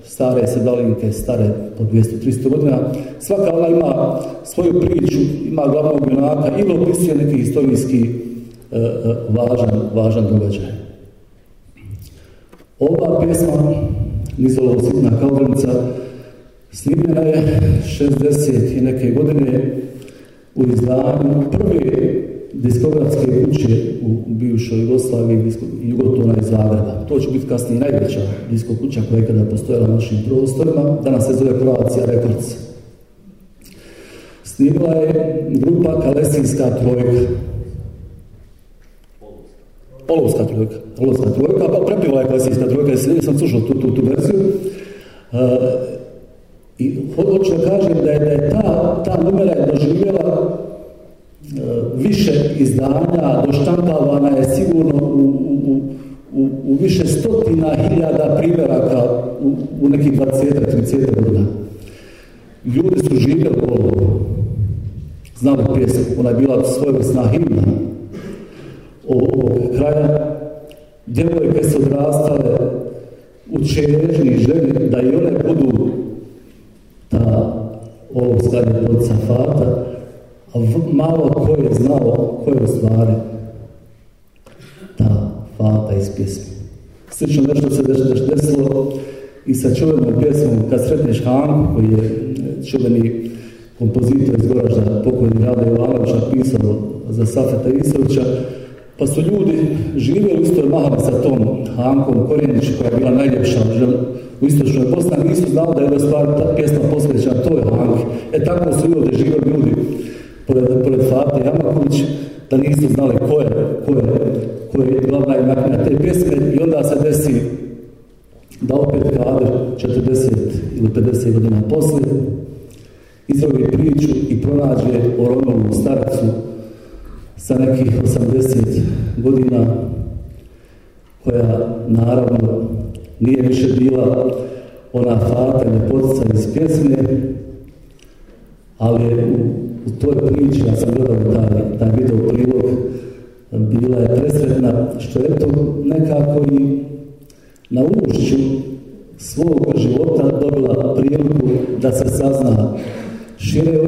stare sedalinke, stare po 200-300 godina, svaka ona ima svoju priču, ima glavnog junaka ili opisuje neki historijski e, e, važan, važan događaj. Ova pjesma, Nizolov sitna Snimljena je 60 i neke godine u izdanju prve diskografske kuće u bivšoj Jugoslaviji, Jugotona iz Zagreba. To će biti kasnije najveća disko kuća koja je kada postojala na našim prostorima. Danas se zove Kroacija Rekords. Snimila je grupa Kalesinska trojka. Olovska trojka. Olovska trojka, pa prepila je Kalesinska trojka, jer sam slušao tu, tu, tu verziju. E, i hoću da kažem da je, ta, ta numera je doživjela e, više izdanja, doštampavana je sigurno u, u, u, u više stotina hiljada primjeraka u, u nekih 20-30 godina. Ljudi su živjeli ovo. znamo pjesmu, ona je bila svojevrsna himna ovog kraja. Djevojke su odrastale u i želji da i one budu ta, ovog starih borca Fata, a malo ko je znao ko je u stvari ta Fata iz pjesme. Slično nešto se desilo i sa čuvenom pjesmom Kad sretneš Hanku, koji je e, čuveni kompozitor iz Goražda, pokojni Rada Jovanović, pisalo za Safeta Isovića, pa su ljudi živjeli u sa tom Hankom Korjenić, koja je bila najljepša u istočnoj Bosni, nisu znali da je ova stvar, ta pjesma posveća toj Hanke. E tako su i ovdje žive ljudi, pored, pored Fate Jamaković, da nisu znali ko je, ko je, ko je glavna nakon te pjesme i onda se desi da opet kader 40 ili 50 godina poslije izrobi priču i pronađe o Romovom starcu sa nekih 80 godina koja naravno nije više bila ona fatanje, podsticanje iz pjesme, ali u, toj priči, ja sam gledao taj, taj video prilog, bila je presretna, što je to nekako i na ušću svog života dobila priliku da se sazna šire od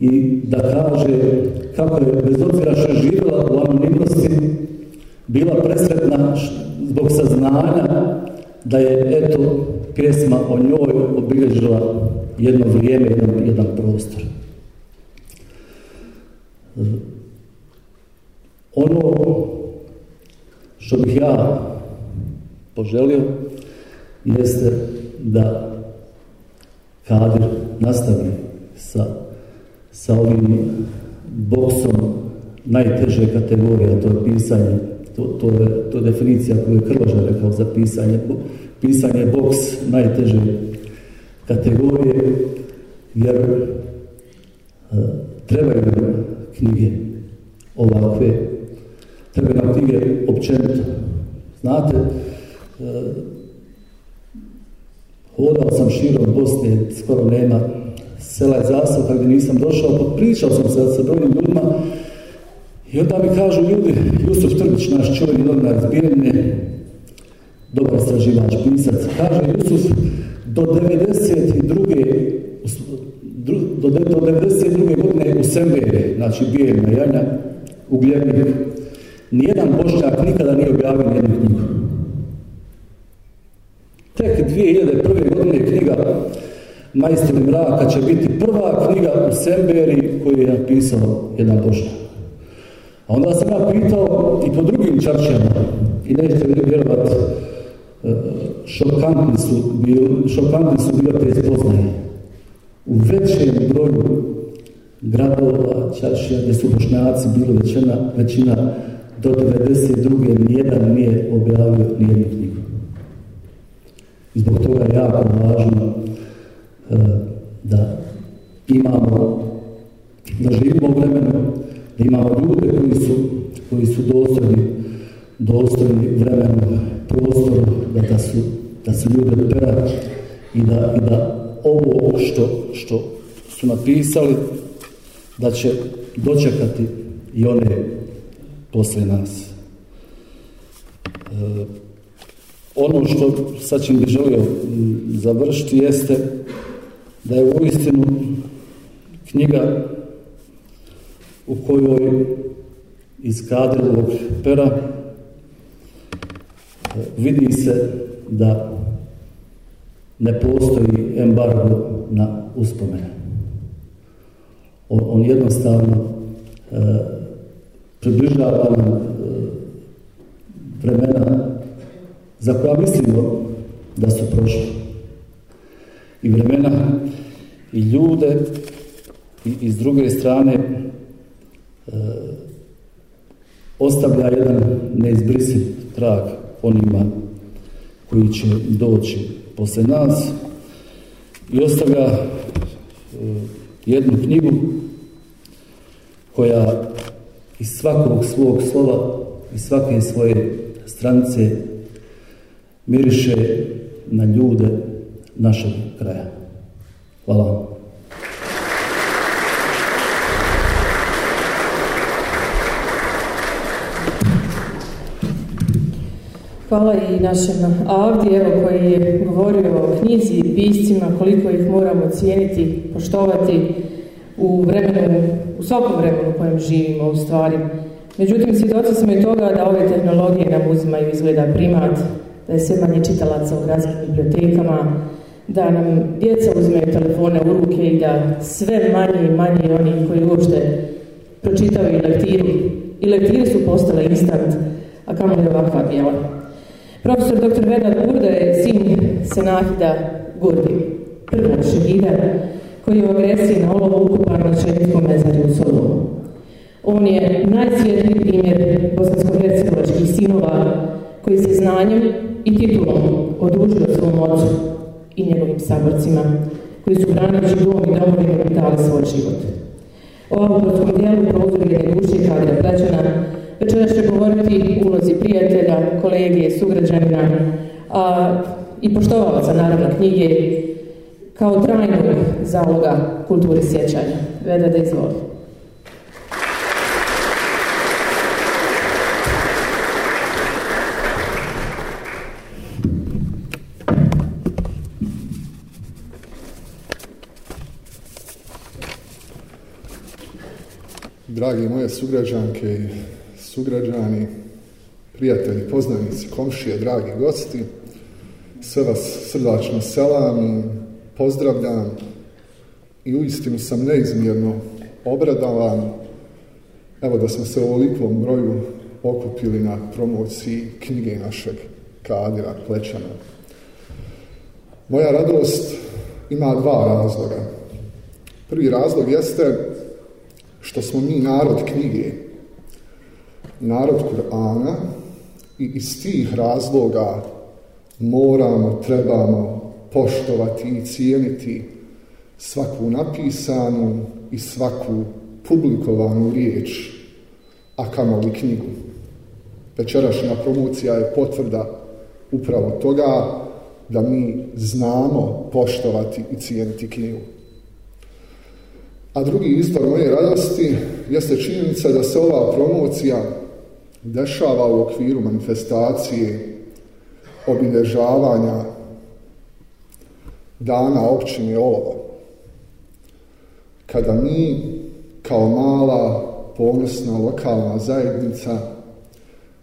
i da kaže kako je bez obzira što je živjela u anonimnosti bila presretna zbog saznanja da je, eto, pjesma o njoj obilježila jedno vrijeme, jedan, jedan prostor. Ono što bih ja poželio jeste da Kadir nastavi sa, sa ovim boksom najteže kategorije, a to je pisanje to, to, je, to definicija koju je Krloža rekao za pisanje. Pisanje boks najteže kategorije, jer e, trebaju nam knjige ovakve, trebaju nam knjige općenito. Znate, e, hodao sam širom Bosne, skoro nema sela i zastavka gdje nisam došao, pričao sam se sa drugim ljudima, i onda mi kažu ljudi, Jusuf Trbić, naš čovjek novinar Bijeljine, dobar straživač, pisac, kaže Jusuf, do 92. Do, do 92. godine u Semberi, znači Bijeljna Janja, u Gljernik, nijedan bošnjak nikada nije objavio jednu knjigu. Tek 2001. godine knjiga Majstori mraka će biti prva knjiga u Semberi koju je napisao jedan bošnjak. Onda sam ja pitao i po drugim čaršama, i nećete vjerovat, e, šokantni su, bil, šokantni su bile te spoznaje. U većem broju gradova, čaršija, gdje su bošnjaci bilo većina, većina do 92. nijedan nije objavio nijednu knjigu. I zbog toga je jako važno e, da imamo, da živimo u vremenu da imamo ljude koji su, koji su dostojni, da, da, su, ljude pera i da, ovo što, što su napisali, da će dočekati i one poslije nas. E, ono što sad ćem bi želio završiti jeste da je istinu knjiga u kojoj iz ovog pera e, vidi se da ne postoji embargo na uspomene. On, jednostavno e, približava nam e, vremena za koja mislimo da su prošli I vremena i ljude i s druge strane E, ostavlja jedan neizbrisiv trag onima koji će doći posle nas i ostavlja e, jednu knjigu koja iz svakog svog slova i svake svoje strance miriše na ljude našeg kraja. Hvala vam. Hvala i našem Avdi, evo koji je govorio o knjizi i piscima, koliko ih moramo cijeniti, poštovati u vremenu, u svakom vremenu u kojem živimo u stvari. Međutim, svjedoci smo i toga da ove tehnologije nam uzimaju izgleda primat, da je sve manje čitalaca u gradskim bibliotekama, da nam djeca uzimaju telefone u ruke i da sve manje i manje oni koji uopšte pročitaju i lektiru. I lektire su postale instant, a kamo je ovakva bijela. Profesor dr. Vedat Burda je sin Senahida Gurdi, prvog šehida koji je u agresiji na olovo ukupan na mezari u Solovu. On je najsvjetliji primjer bosansko-hercegovačkih sinova koji se znanjem i titulom odužio svom ocu i njegovim saborcima koji su branjući dom i i dali svoj život. Ovom autorskom dijelu prozor je duše je Plećana Večera ću govoriti ulozi prijatelja, kolegije, sugrađana i poštovalaca narodne naravno knjige kao trajnog zaloga kulturi sjećanja. Veda da izvoli. Dragi moje sugrađanke sugrađani, prijatelji, poznanici, komšije, dragi gosti, sve vas srdačno selam i pozdravljam i uistinu sam neizmjerno obradavan evo da smo se u ovolikom broju okupili na promociji knjige našeg kadira plečana Moja radost ima dva razloga. Prvi razlog jeste što smo mi narod knjige, narod Kur'ana i iz tih razloga moramo, trebamo poštovati i cijeniti svaku napisanu i svaku publikovanu riječ, a kamoli knjigu. Večerašnja promocija je potvrda upravo toga da mi znamo poštovati i cijeniti knjigu. A drugi izbor moje radosti jeste činjenica da se ova promocija dešava u okviru manifestacije obilježavanja dana općine Olova. Kada mi kao mala ponosna lokalna zajednica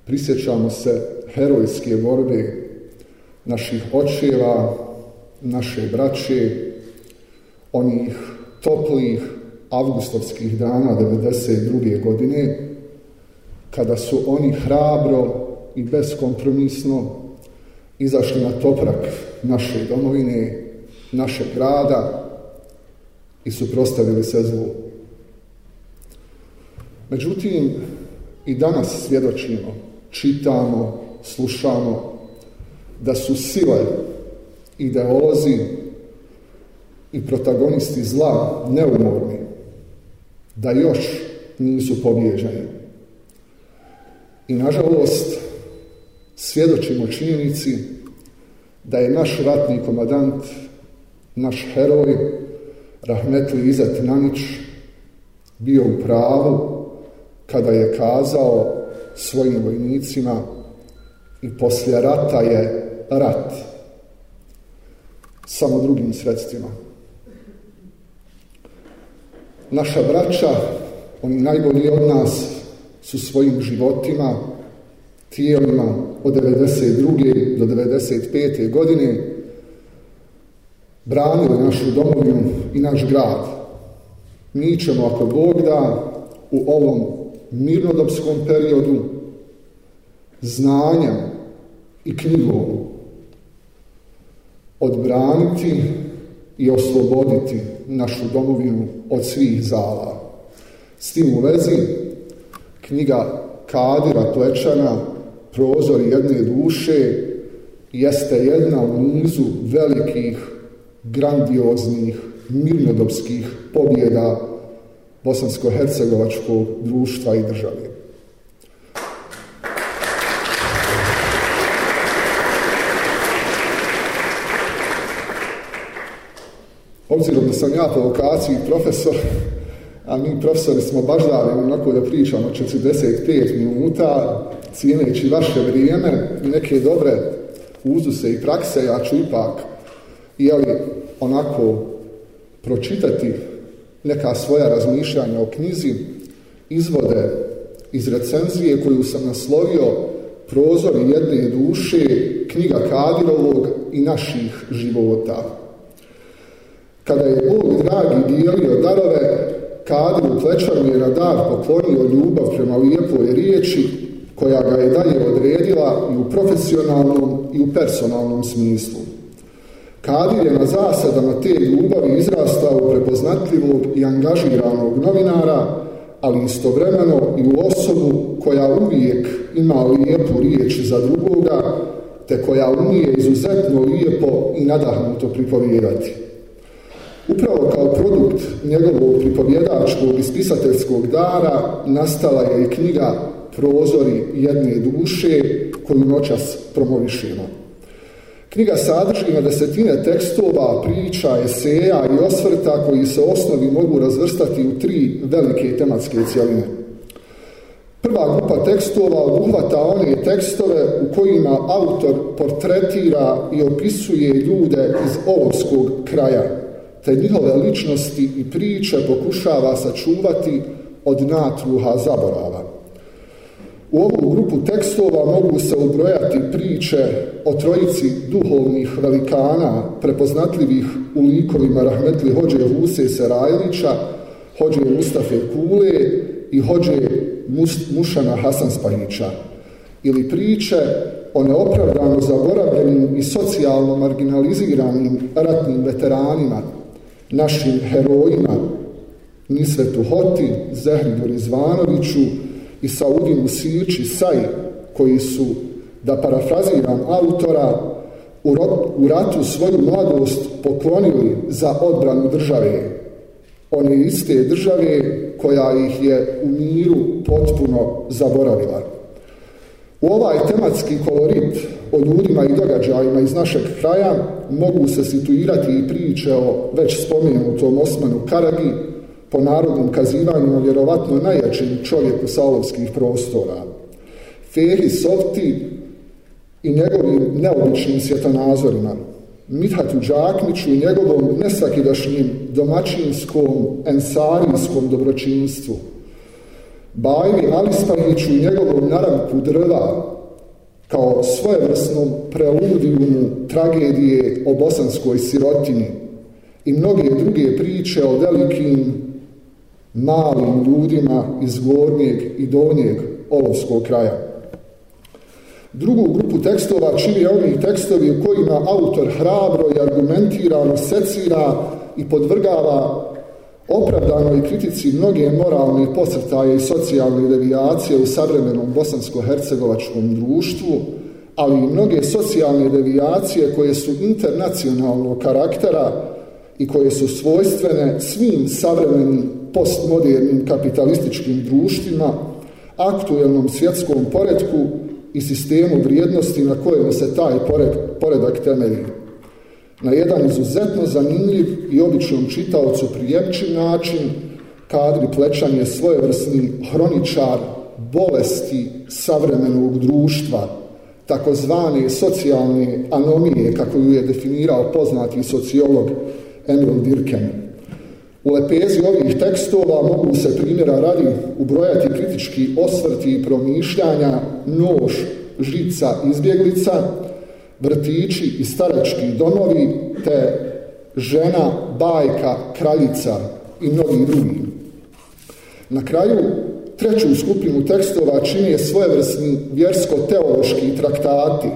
prisjećamo se herojske borbe naših očeva, naše braće, onih toplih avgustovskih dana 92. godine, kada su oni hrabro i beskompromisno izašli na toprak naše domovine, našeg grada i suprostavili se zlu. Međutim, i danas svjedočimo, čitamo, slušamo da su sile, ideolozi i protagonisti zla neumorni, da još nisu pobježeni. I nažalost, svjedočimo činjenici da je naš ratni komadant, naš heroj, Rahmetli Izet Nanić, bio u pravu kada je kazao svojim vojnicima i poslije rata je rat samo drugim sredstvima. Naša braća, oni najbolji od nas, su svojim životima, tijelima od 92. do 95. godine branili našu domovinu i naš grad. Mi ćemo, ako Bog da, u ovom mirnodopskom periodu znanja i knjigom odbraniti i osloboditi našu domovinu od svih zala. S tim u vezi knjiga Kadira Plečana Prozor jedne duše jeste jedna u nizu velikih, grandioznih, mirnodopskih pobjeda bosansko-hercegovačkog društva i države. Obzirom da sam ja po lokaciji profesor, a mi profesori smo dali ono onako da pričamo 45 minuta, cijeneći vaše vrijeme i neke dobre uzuse i prakse, ja ću ipak jeli, onako pročitati neka svoja razmišljanja o knjizi, izvode iz recenzije koju sam naslovio Prozor jedne duše, knjiga Kadirovog i naših života. Kada je Bog dragi dijelio darove, Kadru u plečaru je radar poklonio ljubav prema lijepoj riječi koja ga je dalje odredila i u profesionalnom i u personalnom smislu. Kadir je na zasadama te ljubavi izrastao u prepoznatljivog i angažiranog novinara, ali istovremeno i u osobu koja uvijek ima lijepu riječ za drugoga, te koja umije izuzetno lijepo i nadahnuto pripovijedati. Upravo kao produkt njegovog pripovjedačkog i spisateljskog dara nastala je i knjiga Prozori jedne duše koju noćas promovišemo. Knjiga sadrži na desetine tekstova, priča, eseja i osvrta koji se osnovi mogu razvrstati u tri velike tematske cjeline. Prva grupa tekstova obuhvata one tekstove u kojima autor portretira i opisuje ljude iz olovskog kraja, te njihove ličnosti i priče pokušava sačuvati od natruha zaborava. U ovu grupu tekstova mogu se ubrojati priče o trojici duhovnih velikana prepoznatljivih u likovima Rahmetli Hođe Vuse Serajlića, Hođe Mustafe Kule i Hođe Mušana Hasansparića ili priče o neopravdano zaboravljenim i socijalno marginaliziranim ratnim veteranima našim herojima Nisvetu Hoti, Zehridu Rizvanoviću i Saudinu Sići Saj, koji su, da parafraziram autora, u ratu svoju mladost poklonili za odbranu države. One iste države koja ih je u miru potpuno zaboravila. U ovaj tematski kolorit o ljudima i događajima iz našeg kraja mogu se situirati i priče o već spomenutom Osmanu Karabi, po narodnom kazivanju vjerovatno najjačim čovjeku salovskih prostora. Fehi Softi i njegovim neobičnim svjetonazorima, Mithatu Đakmiću i njegovom nesakidašnjim domaćinskom ensarijskom dobročinstvu – Bajni Alispahiću u njegovom naranku drva kao svojevrsnom preludijumu tragedije o bosanskoj sirotini i mnoge druge priče o velikim malim ljudima iz gornjeg i donjeg olovskog kraja. Drugu grupu tekstova čini oni tekstovi u kojima autor hrabro i argumentirano secira i podvrgava Opravdanoj kritici mnoge moralne posrtaje i socijalne devijacije u savremenom bosansko-hercegovačkom društvu, ali i mnoge socijalne devijacije koje su internacionalnog karaktera i koje su svojstvene svim savremenim postmodernim kapitalističkim društvima, aktuelnom svjetskom poredku i sistemu vrijednosti na kojem se taj poredak temelji na jedan izuzetno zanimljiv i običnom čitaocu prijemčiv način kadri Plećan je svojevrsni hroničar bolesti savremenog društva, takozvane socijalne anomije, kako ju je definirao poznati sociolog Emil Dirken. U lepezi ovih tekstova mogu se primjera radi ubrojati kritički osvrti i promišljanja nož, žica, izbjeglica, vrtići i starački domovi, te žena, bajka, kraljica i mnogi drugi. Na kraju, treću skupinu tekstova čini svojevrsni vjersko-teološki traktati,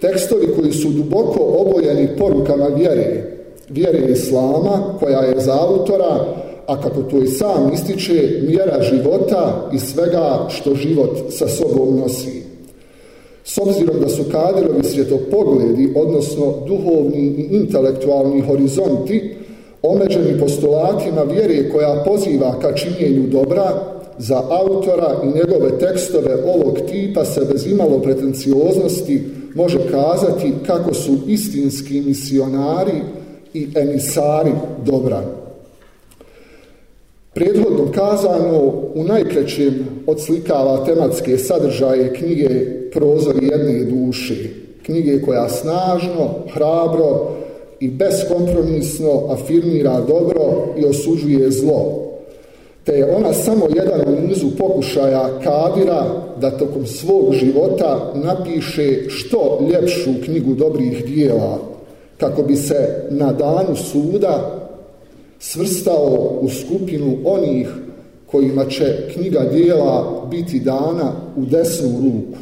tekstovi koji su duboko obojeni porukama vjere, vjere Islama, koja je za autora, a kako to i sam ističe, mjera života i svega što život sa sobom nosi. S obzirom da su kaderovi svjetopogledi, odnosno duhovni i intelektualni horizonti, omeđeni postulatima vjere koja poziva ka činjenju dobra, za autora i njegove tekstove ovog tipa se bez imalo pretencioznosti može kazati kako su istinski misionari i emisari dobra. Prethodno kazano u najkraćem odslikava tematske sadržaje knjige Prozor jedne duše, knjige koja snažno, hrabro i beskompromisno afirmira dobro i osuđuje zlo, te je ona samo jedan u nizu pokušaja Kadira da tokom svog života napiše što ljepšu knjigu dobrih dijela, kako bi se na danu suda svrstao u skupinu onih kojima će knjiga dijela biti dana u desnu ruku.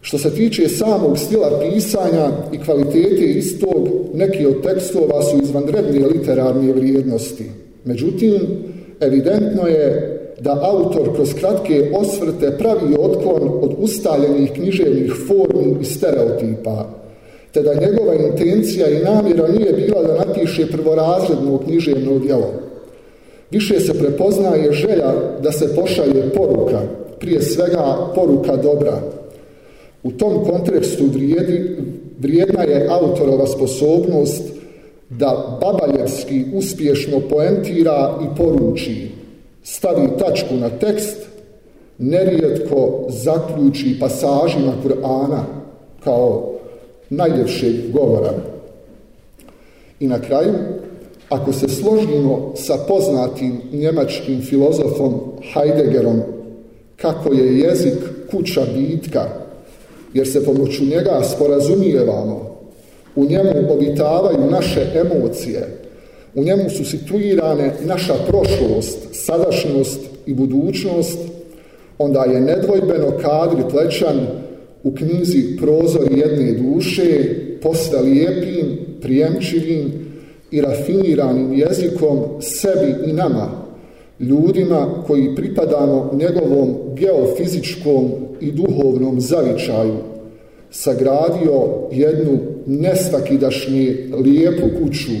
Što se tiče samog stila pisanja i kvalitete istog, neki od tekstova su izvanredne literarne vrijednosti. Međutim, evidentno je da autor kroz kratke osvrte pravi otklon od ustaljenih književnih formi i stereotipa, te da njegova intencija i namjera nije bila da napiše prvorazredno književno djelo. Više se prepoznaje želja da se pošalje poruka, prije svega poruka dobra. U tom kontekstu vrijedi, vrijedna je autorova sposobnost da babaljevski uspješno poentira i poruči, stavi tačku na tekst, nerijetko zaključi pasažima Kur'ana kao najljepšeg govora. I na kraju, ako se složimo sa poznatim njemačkim filozofom Heideggerom kako je jezik kuća bitka, jer se pomoću njega sporazumijevamo, u njemu obitavaju naše emocije, u njemu su situirane naša prošlost, sadašnjost i budućnost, onda je nedvojbeno kadri plećan u knjizi Prozor jedne duše posta lijepim, prijemčivim i rafiniranim jezikom sebi i nama, ljudima koji pripadamo njegovom geofizičkom i duhovnom zavičaju, sagradio jednu nesvakidašnje lijepu kuću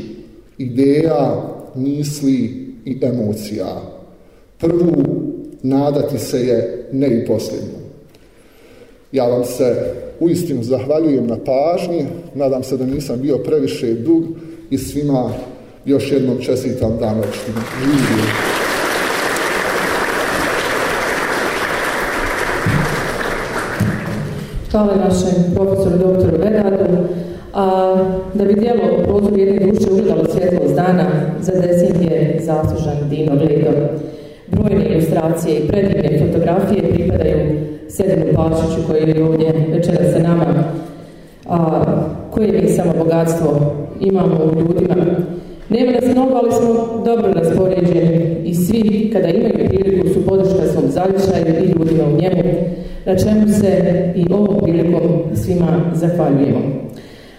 ideja, misli i emocija. Prvu nadati se je ne i ja vam se uistinu zahvaljujem na pažnji, nadam se da nisam bio previše dug i svima još jednom čestitam dan opštine. Hvala našem profesoru doktoru Vedadu. da bi djelo prozor jedne duše ugledalo dana, za deset je zaslužan Dino Gledo. Brojne ilustracije i predivne fotografije pripadaju Sedinu Plašiću koji je ovdje večera sa nama, a, koje mi samo bogatstvo imamo u ljudima. Nema nas mnogo, ali smo dobro raspoređeni i svi kada imaju priliku su podrška svom zavičaju i ljudima u njemu, na čemu se i ovom prilikom svima zahvaljujemo.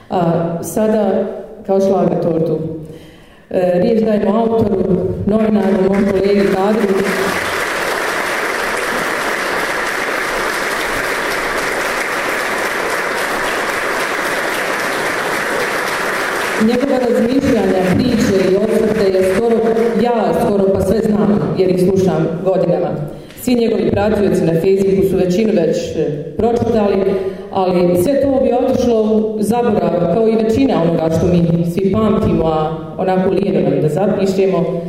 A, sada kao šlaga tortu. E, riječ dajemo autoru, novinaru, mom kolegi Kadru, Njegova razmišljanja, priče i osvrte je skoro, ja skoro pa sve znam jer ih slušam godinama. Svi njegovi pratioci na Facebooku su većinu već e, pročitali, ali sve to bi otišlo u zaborav, kao i većina onoga što mi svi pamtimo, a onako lijeno nam da zapišemo.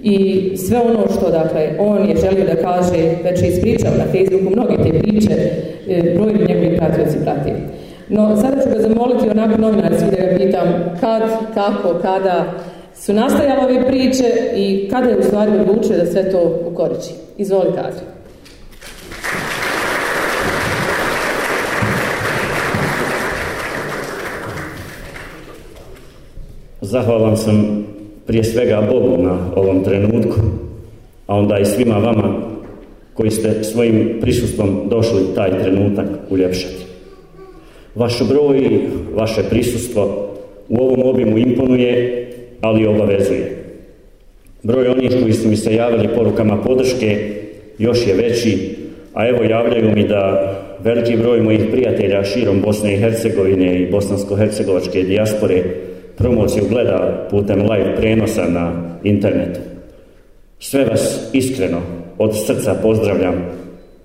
I sve ono što dakle, on je želio da kaže, već je ispričao na Facebooku mnoge te priče, e, brojni njegovi pratioci pratili. No, sada ću ga zamoliti onako novinarski da ga pitam kad, kako, kada su nastajale ove priče i kada je u stvari odlučio da sve to ukoriči. Izvolite, Adrian. Zahvalan sam prije svega Bogu na ovom trenutku, a onda i svima vama koji ste svojim prisustvom došli taj trenutak uljepšati. Vaš broj, vaše prisustvo u ovom obimu imponuje, ali i obavezuje. Broj onih koji su mi se javili porukama podrške još je veći, a evo javljaju mi da veliki broj mojih prijatelja širom Bosne i Hercegovine i bosansko-hercegovačke dijaspore promociju gleda putem live prenosa na internetu. Sve vas iskreno od srca pozdravljam,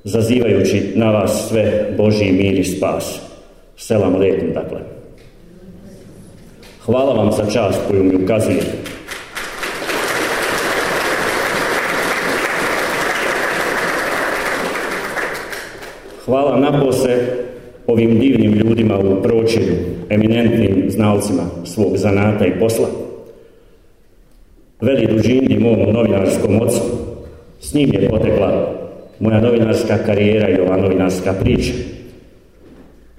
zazivajući na vas sve Božji mir i spas. Selam alaikum, dakle. Hvala vam za čast koju mi ukazujete. Hvala napose ovim divnim ljudima u pročinu, eminentnim znalcima svog zanata i posla. Veli dužindi mom novinarskom ocu. S njim je potekla moja novinarska karijera i ova novinarska priča.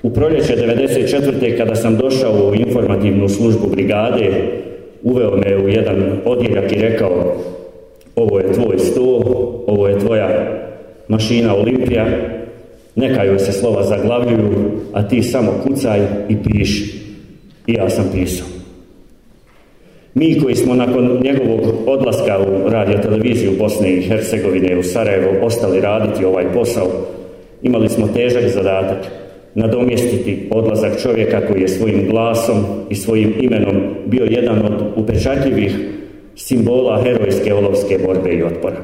U proljeće 1994. kada sam došao u informativnu službu brigade, uveo me u jedan odjeljak i rekao ovo je tvoj sto, ovo je tvoja mašina Olimpija, neka joj se slova zaglavljuju, a ti samo kucaj i piši. I ja sam pisao. Mi koji smo nakon njegovog odlaska u televiziju Bosne i Hercegovine u Sarajevo ostali raditi ovaj posao, imali smo težak zadatak – nadomjestiti odlazak čovjeka koji je svojim glasom i svojim imenom bio jedan od upečatljivih simbola herojske olovske borbe i otpora.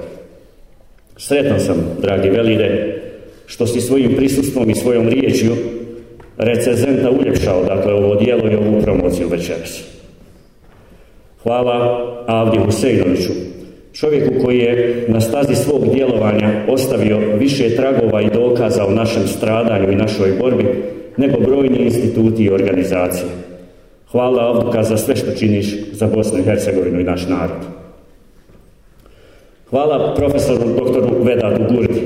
Sretan sam, dragi Velide, što si svojim prisustvom i svojom riječju recezenta uljepšao, dakle, ovo dijelo i ovu promociju večeras. Hvala Avdi Huseinoviću Čovjeku koji je na stazi svog djelovanja ostavio više tragova i dokaza o našem stradanju i našoj borbi nego brojni instituti i organizacije. Hvala Avduka za sve što činiš za Bosnu i Hercegovinu i naš narod. Hvala profesoru doktoru Vedadu Gurdi,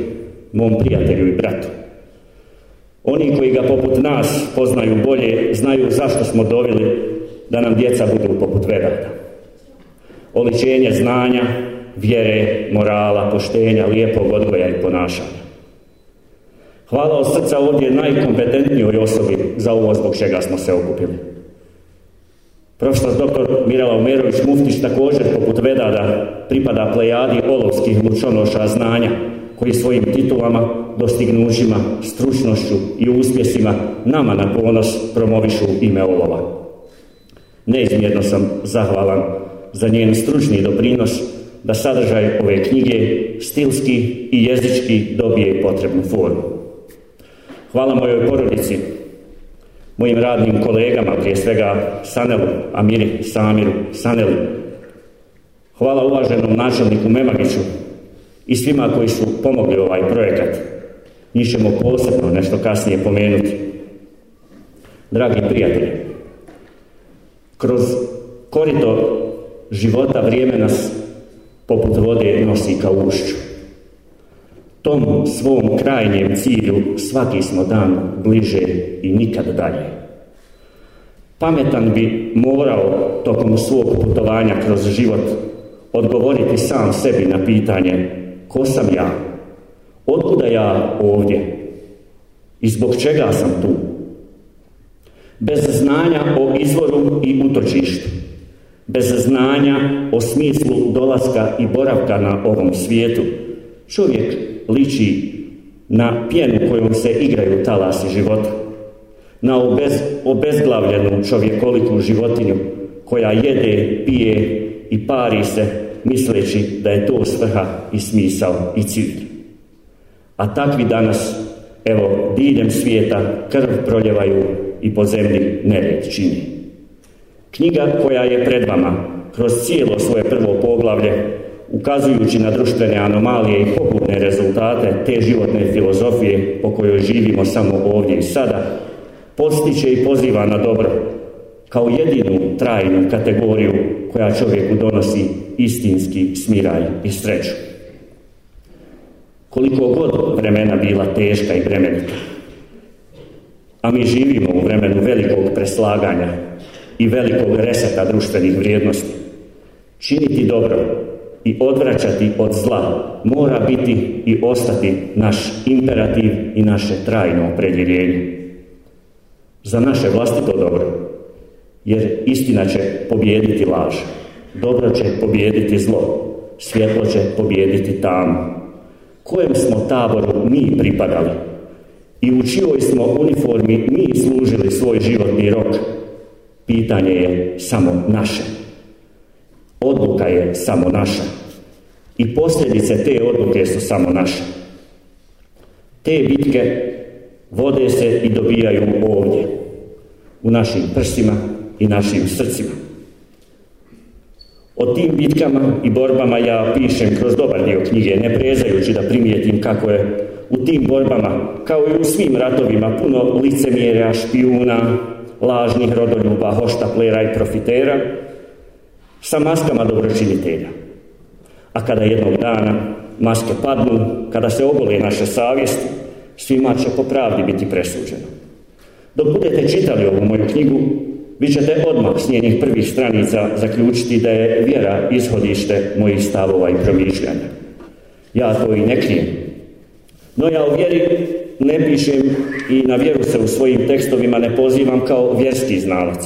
mom prijatelju i bratu. Oni koji ga poput nas poznaju bolje, znaju zašto smo dovili da nam djeca budu poput Vedada. Oličenje znanja, vjere, morala, poštenja, lijepog odgoja i ponašanja. Hvala od srca ovdje najkompetentnijoj osobi za ovo zbog čega smo se okupili. Profesor dr. Mirala Umerović Muftić također poput Vedada pripada plejadi olovskih lučonoša znanja koji svojim titulama, dostignućima, stručnošću i uspjesima nama na ponos promovišu ime olova. Neizmjerno sam zahvalan za njen stručni doprinos da sadržaj ove knjige stilski i jezički dobije potrebnu formu. Hvala mojoj porodici, mojim radnim kolegama, prije svega Sanelu, Amiri, Samiru, Sanelu. Hvala uvaženom načelniku Memagiću i svima koji su pomogli ovaj projekat. Njih ćemo posebno nešto kasnije pomenuti. Dragi prijatelji, kroz korito života vrijeme nas poput vode nosi ka ušću. Tom svom krajnjem cilju svaki smo dan bliže i nikad dalje. Pametan bi morao tokom svog putovanja kroz život odgovoriti sam sebi na pitanje ko sam ja, otkuda ja ovdje i zbog čega sam tu. Bez znanja o izvoru i utočištu bez znanja o smislu dolaska i boravka na ovom svijetu. Čovjek liči na pjenu kojom se igraju talasi života, na obez, obezglavljenu čovjekoliku životinju koja jede, pije i pari se misleći da je to svrha i smisao i cilj. A takvi danas, evo, diljem svijeta krv proljevaju i po zemlji nered čini. Knjiga koja je pred vama, kroz cijelo svoje prvo poglavlje, ukazujući na društvene anomalije i pogubne rezultate te životne filozofije po kojoj živimo samo ovdje i sada, postiće i poziva na dobro, kao jedinu trajnu kategoriju koja čovjeku donosi istinski smiraj i sreću. Koliko god vremena bila teška i bremenita, a mi živimo u vremenu velikog preslaganja i velikog reseta društvenih vrijednosti. Činiti dobro i odvraćati od zla mora biti i ostati naš imperativ i naše trajno opredjeljenje. Za naše vlastito dobro, jer istina će pobijediti laž, dobro će pobijediti zlo, svjetlo će pobijediti tamo. Kojem smo taboru mi pripadali i u čijoj smo uniformi mi služili svoj životni rok, Pitanje je samo naše. Odluka je samo naša. I posljedice te odluke su samo naše. Te bitke vode se i dobijaju ovdje, u našim prsima i našim srcima. O tim bitkama i borbama ja pišem kroz dobar dio knjige, ne prezajući da primijetim kako je u tim borbama, kao i u svim ratovima, puno licemjera, špijuna, lažnih rodoljuba, hoštaplera i profitera sa maskama dobročinitelja. A kada jednog dana maske padnu, kada se obole naša savjest, svima će po pravdi biti presuđeno. Dok budete čitali ovu moju knjigu, vi ćete odmah s njenih prvih stranica zaključiti da je vjera ishodište mojih stavova i promišljanja. Ja to i ne krijem. No ja u vjeri ne pišem i na vjeru se u svojim tekstovima ne pozivam kao vjerski znalac.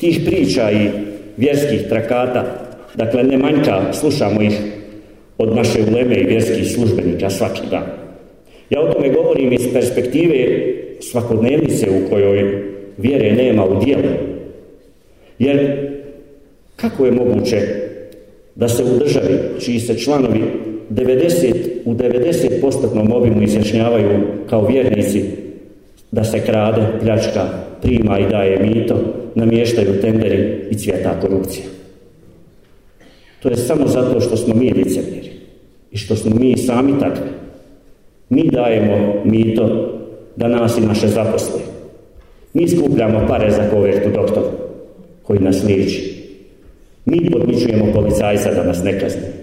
Tih priča i vjerskih trakata, dakle ne manjka, slušamo ih od naše uleme i vjerskih službenika svaki dan. Ja o tome govorim iz perspektive svakodnevnice u kojoj vjere nema u dijelu. Jer kako je moguće da se u državi čiji se članovi 90, u 90% obimu izjašnjavaju kao vjernici da se krade, pljačka, prima i daje mito, namještaju tenderi i cvjeta korupcija. To je samo zato što smo mi licemjeri i što smo mi sami takvi. Mi dajemo mito da nas i naše zaposle. Mi skupljamo pare za kovertu doktor koji nas liči. Mi podmičujemo policajca da nas ne kazne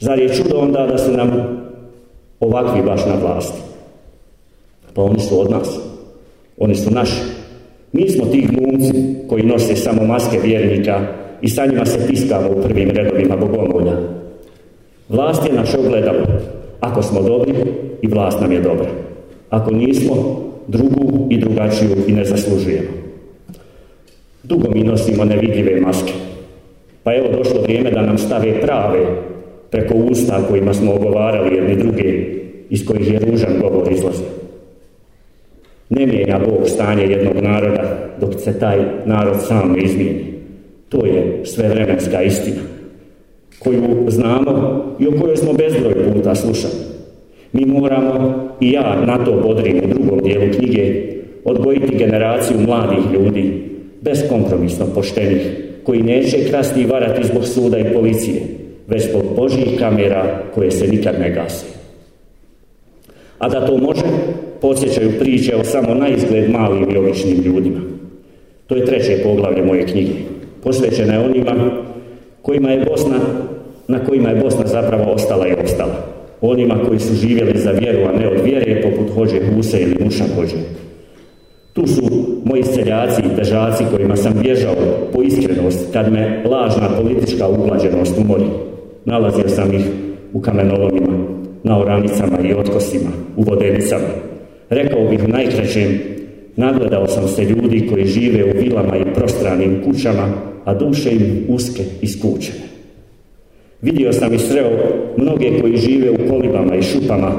Zar je čudo onda da su nam ovakvi baš na vlasti? Pa oni su od nas. Oni su naši. Mi smo ti glumci koji nose samo maske vjernika i sa njima se tiskamo u prvim redovima bogomolja. Vlast je naš ogledalo. Ako smo dobri, i vlast nam je dobra. Ako nismo, drugu i drugačiju i ne zaslužujemo. Dugo mi nosimo nevidljive maske. Pa evo došlo vrijeme da nam stave prave preko usta kojima smo ogovarali jedni druge, iz kojih je ružan govor izlazi. Ne mijenja Bog stanje jednog naroda dok se taj narod sam ne izmijeni. To je svevremenska istina koju znamo i o kojoj smo bezbroj puta slušali. Mi moramo, i ja na to podrim u drugom dijelu knjige, odgojiti generaciju mladih ljudi, beskompromisno poštenih, koji neće krasti i varati zbog suda i policije, već zbog božjih kamera koje se nikad ne gase. A da to može, podsjećaju priče o samo naizgled malim i običnim ljudima. To je treće poglavlje moje knjige. Posvećena je onima kojima je Bosna, na kojima je Bosna zapravo ostala i ostala. Onima koji su živjeli za vjeru, a ne od vjere, poput hođe Huse ili muša hođe. Tu su moji seljaci i težaci kojima sam bježao po iskrenost kad me lažna politička uglađenost umori. Nalazio sam ih u kamenolomima, na oranicama i otkosima, u vodenicama. Rekao bih u najkraćem, nagledao sam se ljudi koji žive u vilama i prostranim kućama, a duše im uske i skučene. Vidio sam i sreo mnoge koji žive u kolibama i šupama,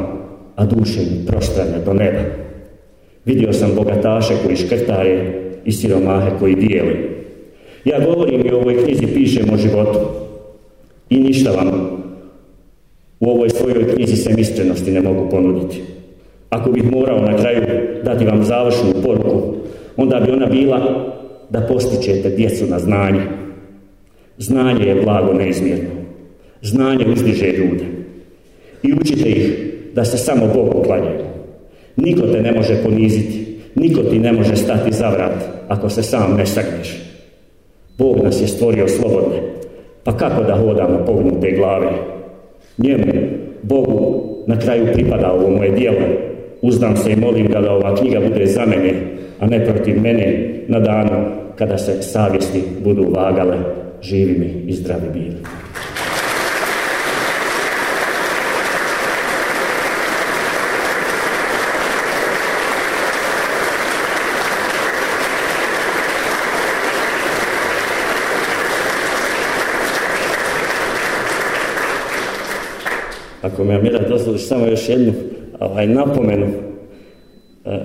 a duše im prostrane do neba. Vidio sam bogataše koji škrtare i siromahe koji dijeli. Ja govorim i u ovoj knjizi pišem o životu, i ništa vam u ovoj svojoj krizi se iskrenosti ne mogu ponuditi. Ako bih morao na kraju dati vam završnu poruku, onda bi ona bila da postičete djecu na znanje. Znanje je blago neizmjerno. Znanje uzdiže ljude. I učite ih da se samo Bogu klanjaju. Niko te ne može poniziti. Niko ti ne može stati za vrat ako se sam ne sagneš. Bog nas je stvorio slobodne pa kako da hodamo pognute glave? Njemu, Bogu, na kraju pripada ovo moje dijelo. Uznam se i molim ga da ova knjiga bude za mene, a ne protiv mene na danu kada se savjesti budu vagale. Živi mi i zdravi Ako me Amira dozvoliš samo još jednu ovaj, napomenu. E,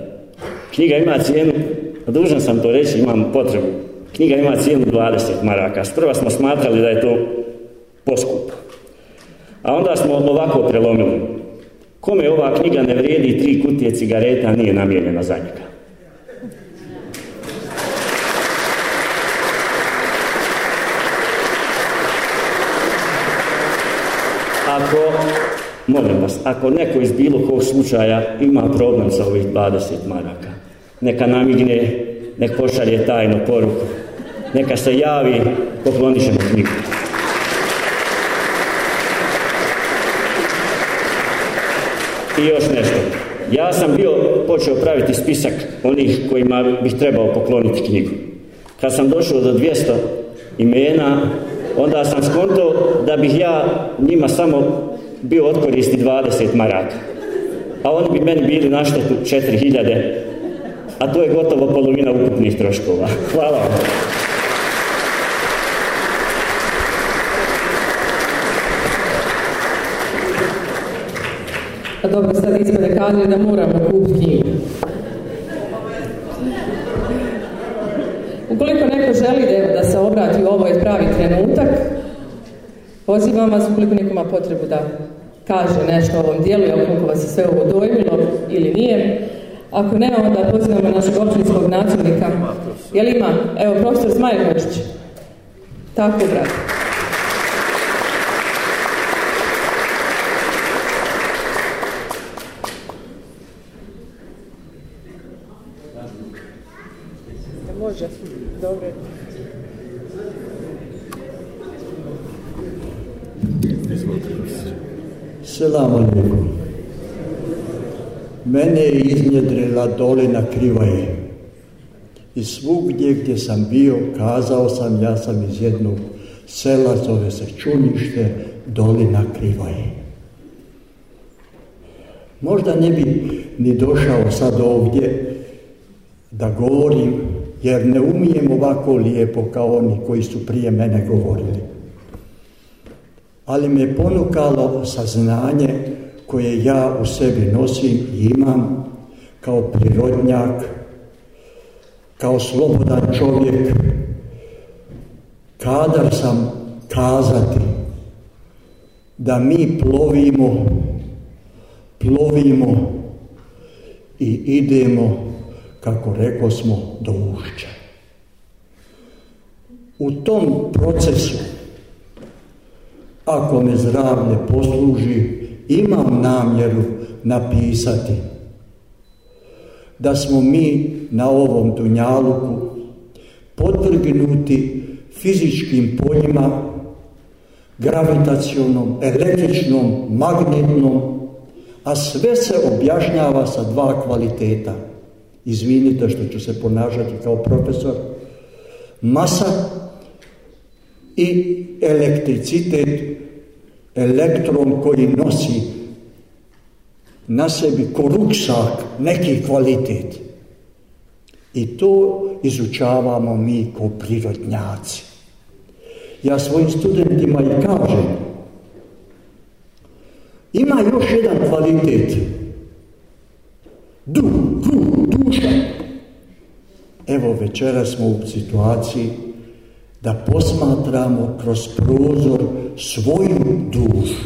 knjiga ima cijenu, dužan sam to reći, imam potrebu. Knjiga ima cijenu 20 maraka. Sprva smo smatrali da je to poskup. A onda smo ovako prelomili. Kome ova knjiga ne vrijedi tri kutije cigareta nije namijenjena za njega. Ako ako neko iz bilo kog slučaja ima problem sa ovih 20 maraka, neka namigne, nek pošalje tajnu poruku, neka se javi, poklonit ćemo knjigu. I još nešto. Ja sam bio počeo praviti spisak onih kojima bih trebao pokloniti knjigu. Kad sam došao do 200 imena, onda sam skonto da bih ja njima samo bio otkoristi 20 maraka. A oni bi meni bili na štetu 4000, a to je gotovo polovina ukupnih troškova. Hvala vam. A pa dobro, sad da moramo kupiti Ukoliko neko želi da, da se obrati, ovo ovaj je pravi trenutak. Pozivam vas, ukoliko nekoma potrebu da kaže nešto o ovom dijelu jel' koliko vas je sve ovo dojmilo ili nije. Ako ne, onda pozivamo našeg općinskog načelnika. Jel ima? Evo, profesor Smajković. Tako, brate. alaikum. Mene je iznjedrila dolina Krivaje. I svugdje gdje sam bio, kazao sam, ja sam iz jednog sela, zove se Čunište, dolina Krivaje. Možda ne bi ni došao sad ovdje da govorim, jer ne umijem ovako lijepo kao oni koji su prije mene govorili ali me ponukalo saznanje koje ja u sebi nosim i imam kao prirodnjak, kao slobodan čovjek, kada sam kazati da mi plovimo, plovimo i idemo, kako rekao smo, do ušća. U tom procesu ako me zdravlje posluži, imam namjeru napisati da smo mi na ovom dunjaluku podvrgnuti fizičkim poljima, gravitacionom, električnom, magnetnom, a sve se objašnjava sa dva kvaliteta. Izvinite što ću se ponašati kao profesor. Masa i elektricitet, elektron koji nosi na sebi ko neki kvalitet. I to izučavamo mi ko prirodnjaci. Ja svojim studentima i kažem, ima još jedan kvalitet. Duh, duh, duša. Evo večera smo u situaciji da posmatramo kroz prozor svoju dušu.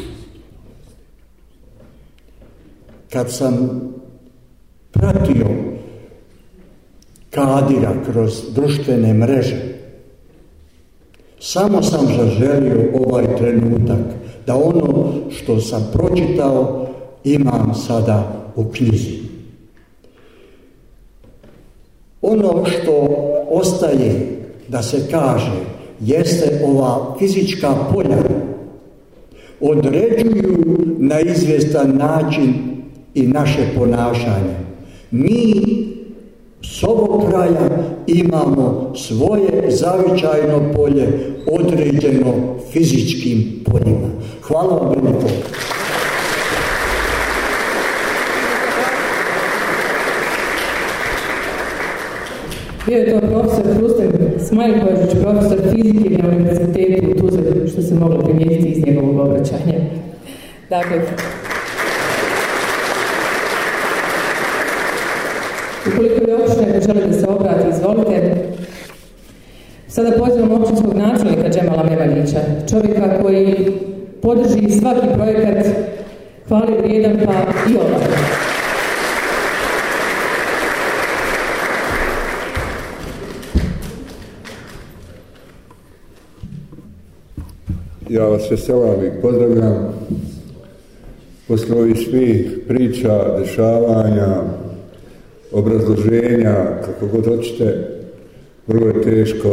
Kad sam pratio Kadira kroz društvene mreže, samo sam zaželio ovaj trenutak da ono što sam pročitao imam sada u knjizi. Ono što ostaje da se kaže jeste ova fizička polja određuju na izvjestan način i naše ponašanje. Mi s ovog kraja imamo svoje zavičajno polje određeno fizičkim poljima. Hvala vam veliko. Bio je to profesor Smajl Smajlković, profesor fizike na univerzitetu u Tuzeli, što se moglo primijetiti iz njegovog obraćanja. Dakle, ukoliko je općine žele da se obrati, izvolite. Sada pozivam općinskog načelnika Džemala Mevaljića, čovjeka koji podrži svaki projekat, hvali vrijedan pa i ovaj. Ja vas veselam i pozdravljam. Poslije ovih svih priča, dešavanja, obrazloženja, kako god hoćete, vrlo je teško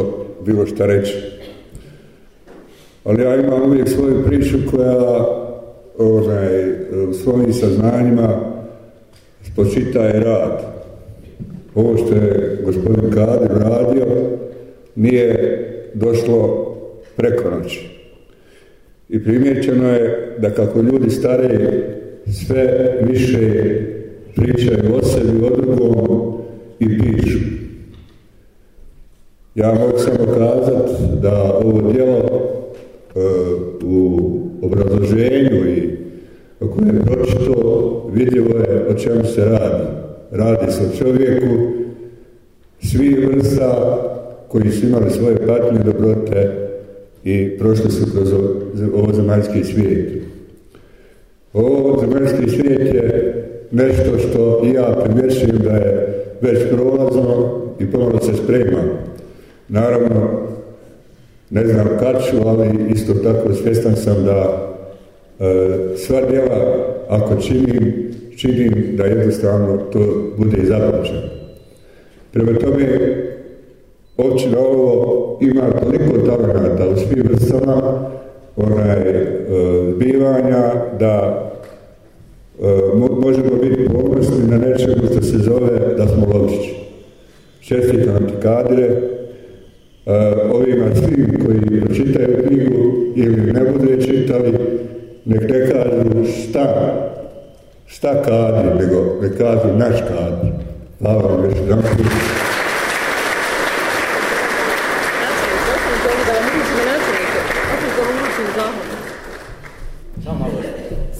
bilo šta reći. Ali ja imam uvijek svoju priču koja onaj, u svojim saznanjima je rad. Ovo što je gospodin Kadir radio nije došlo preko noći. I primjećeno je da kako ljudi stariji sve više pričaju o sebi, o drugom i pišu. Ja mogu samo kazati da ovo djelo e, u obrazloženju i ako je pročito vidljivo je o čemu se radi. Radi se o čovjeku svih vrsta koji su imali svoje patnje dobrote i prošli su kroz ovo zemaljski svijet. Ovo zemaljski svijet je nešto što ja primjećujem da je već prolazno i pomalo se sprema. Naravno, ne znam kad ću, ali isto tako svjestan sam da e, sva djela, ako činim, činim da jednostavno to bude i zapračeno. Prema tome, Općina ovo ima toliko targata u svim vrstama onaj, e, zbivanja da e, možemo biti ponosni na nečemu što se zove da smo lovčići. Čestitam ti kadre, e, ovima svim koji čitaju knjigu ili ne bude čitali, nek ne kažu šta, šta kadri, nego ne kažu naš kadri. Hvala vam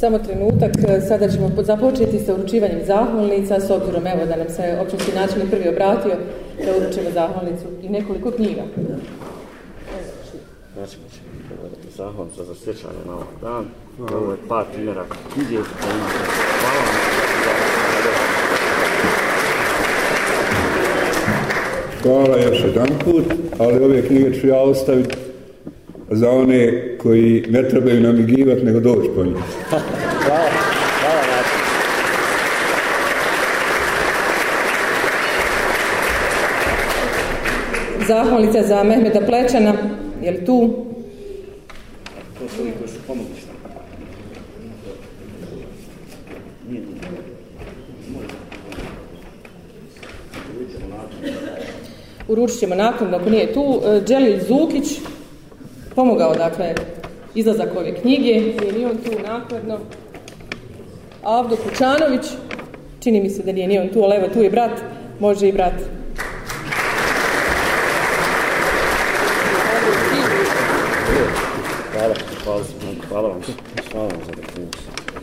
Samo trenutak, e, sada ćemo započeti sa uručivanjem zahvalnica, s obzirom evo da nam se općinski načelnik prvi obratio da uručimo zahvalnicu i nekoliko knjiga. Znači, mi ćemo zahvalnica za sjećanje na ovaj dan. Ovo je par primjera knjige, Hvala vam. Hvala još jedan put, ali ove knjige ću ja ostaviti za one koji ne trebaju namigivati nego doći po njih. Hvala. Zahvalica za Mehmeta Plečana, je li tu? Uručit ćemo nakon, ako nije tu. Dželil e, Zukić, pomogao, dakle, izlazak ove knjige, nije ni on tu nakladno. Avdo Kućanović, čini mi se da nije ni on tu, ali evo tu je brat, može i brat.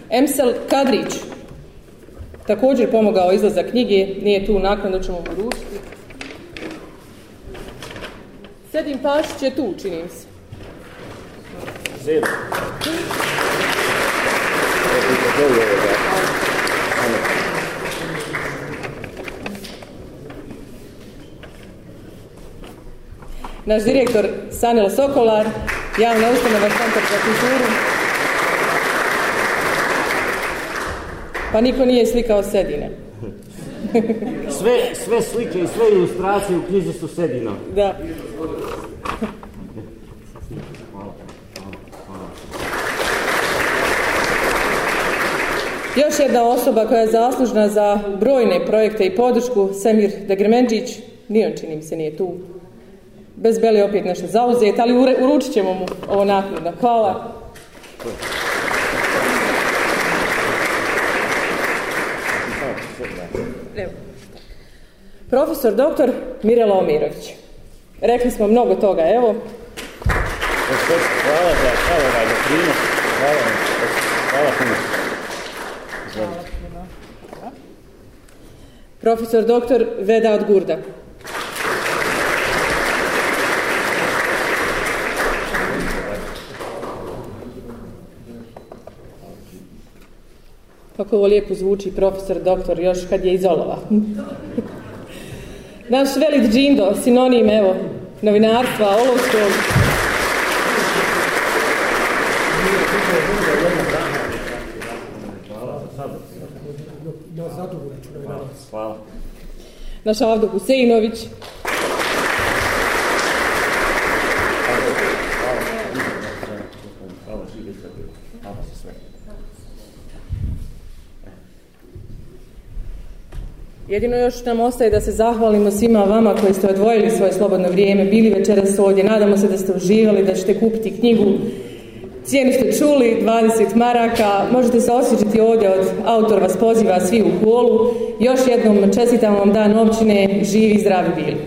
Emsel Kadrić, također pomogao izlazak knjige, nije tu naknadno ćemo mu rušiti Sedim Pašić je tu, čini se. Naš direktor Sanel Sokolar, javna ustanova Centar za kulturu. Pa niko nije slikao sedine. sve, sve slike i sve ilustracije u knjizi su sedina. Da. Još jedna osoba koja je zaslužna za brojne projekte i podršku, Semir Degremenđić, Nije on čini mi se nije tu. Bez beli opet nešto zauzet, ali uručit ćemo mu ovo naknadno. Hvala. Profesor doktor Mirela Omirović. Rekli smo mnogo toga, evo. Hvala za, hvala za Hvala, hvala, profesor dr. Veda Odgurda. Kako ovo lijepo zvuči profesor doktor još kad je iz olova. Naš velik džindo, sinonim evo, novinarstva, olovskog, Hvala. Naš Avdo Jedino još nam ostaje da se zahvalimo svima vama koji ste odvojili svoje slobodno vrijeme, bili večeras ovdje. Nadamo se da ste uživali, da ćete kupiti knjigu Cijenu ste čuli, 20 maraka, možete se osjećati ovdje od autor vas poziva svi u kolu. Još jednom čestitam vam dan općine, živi i zdravi bili.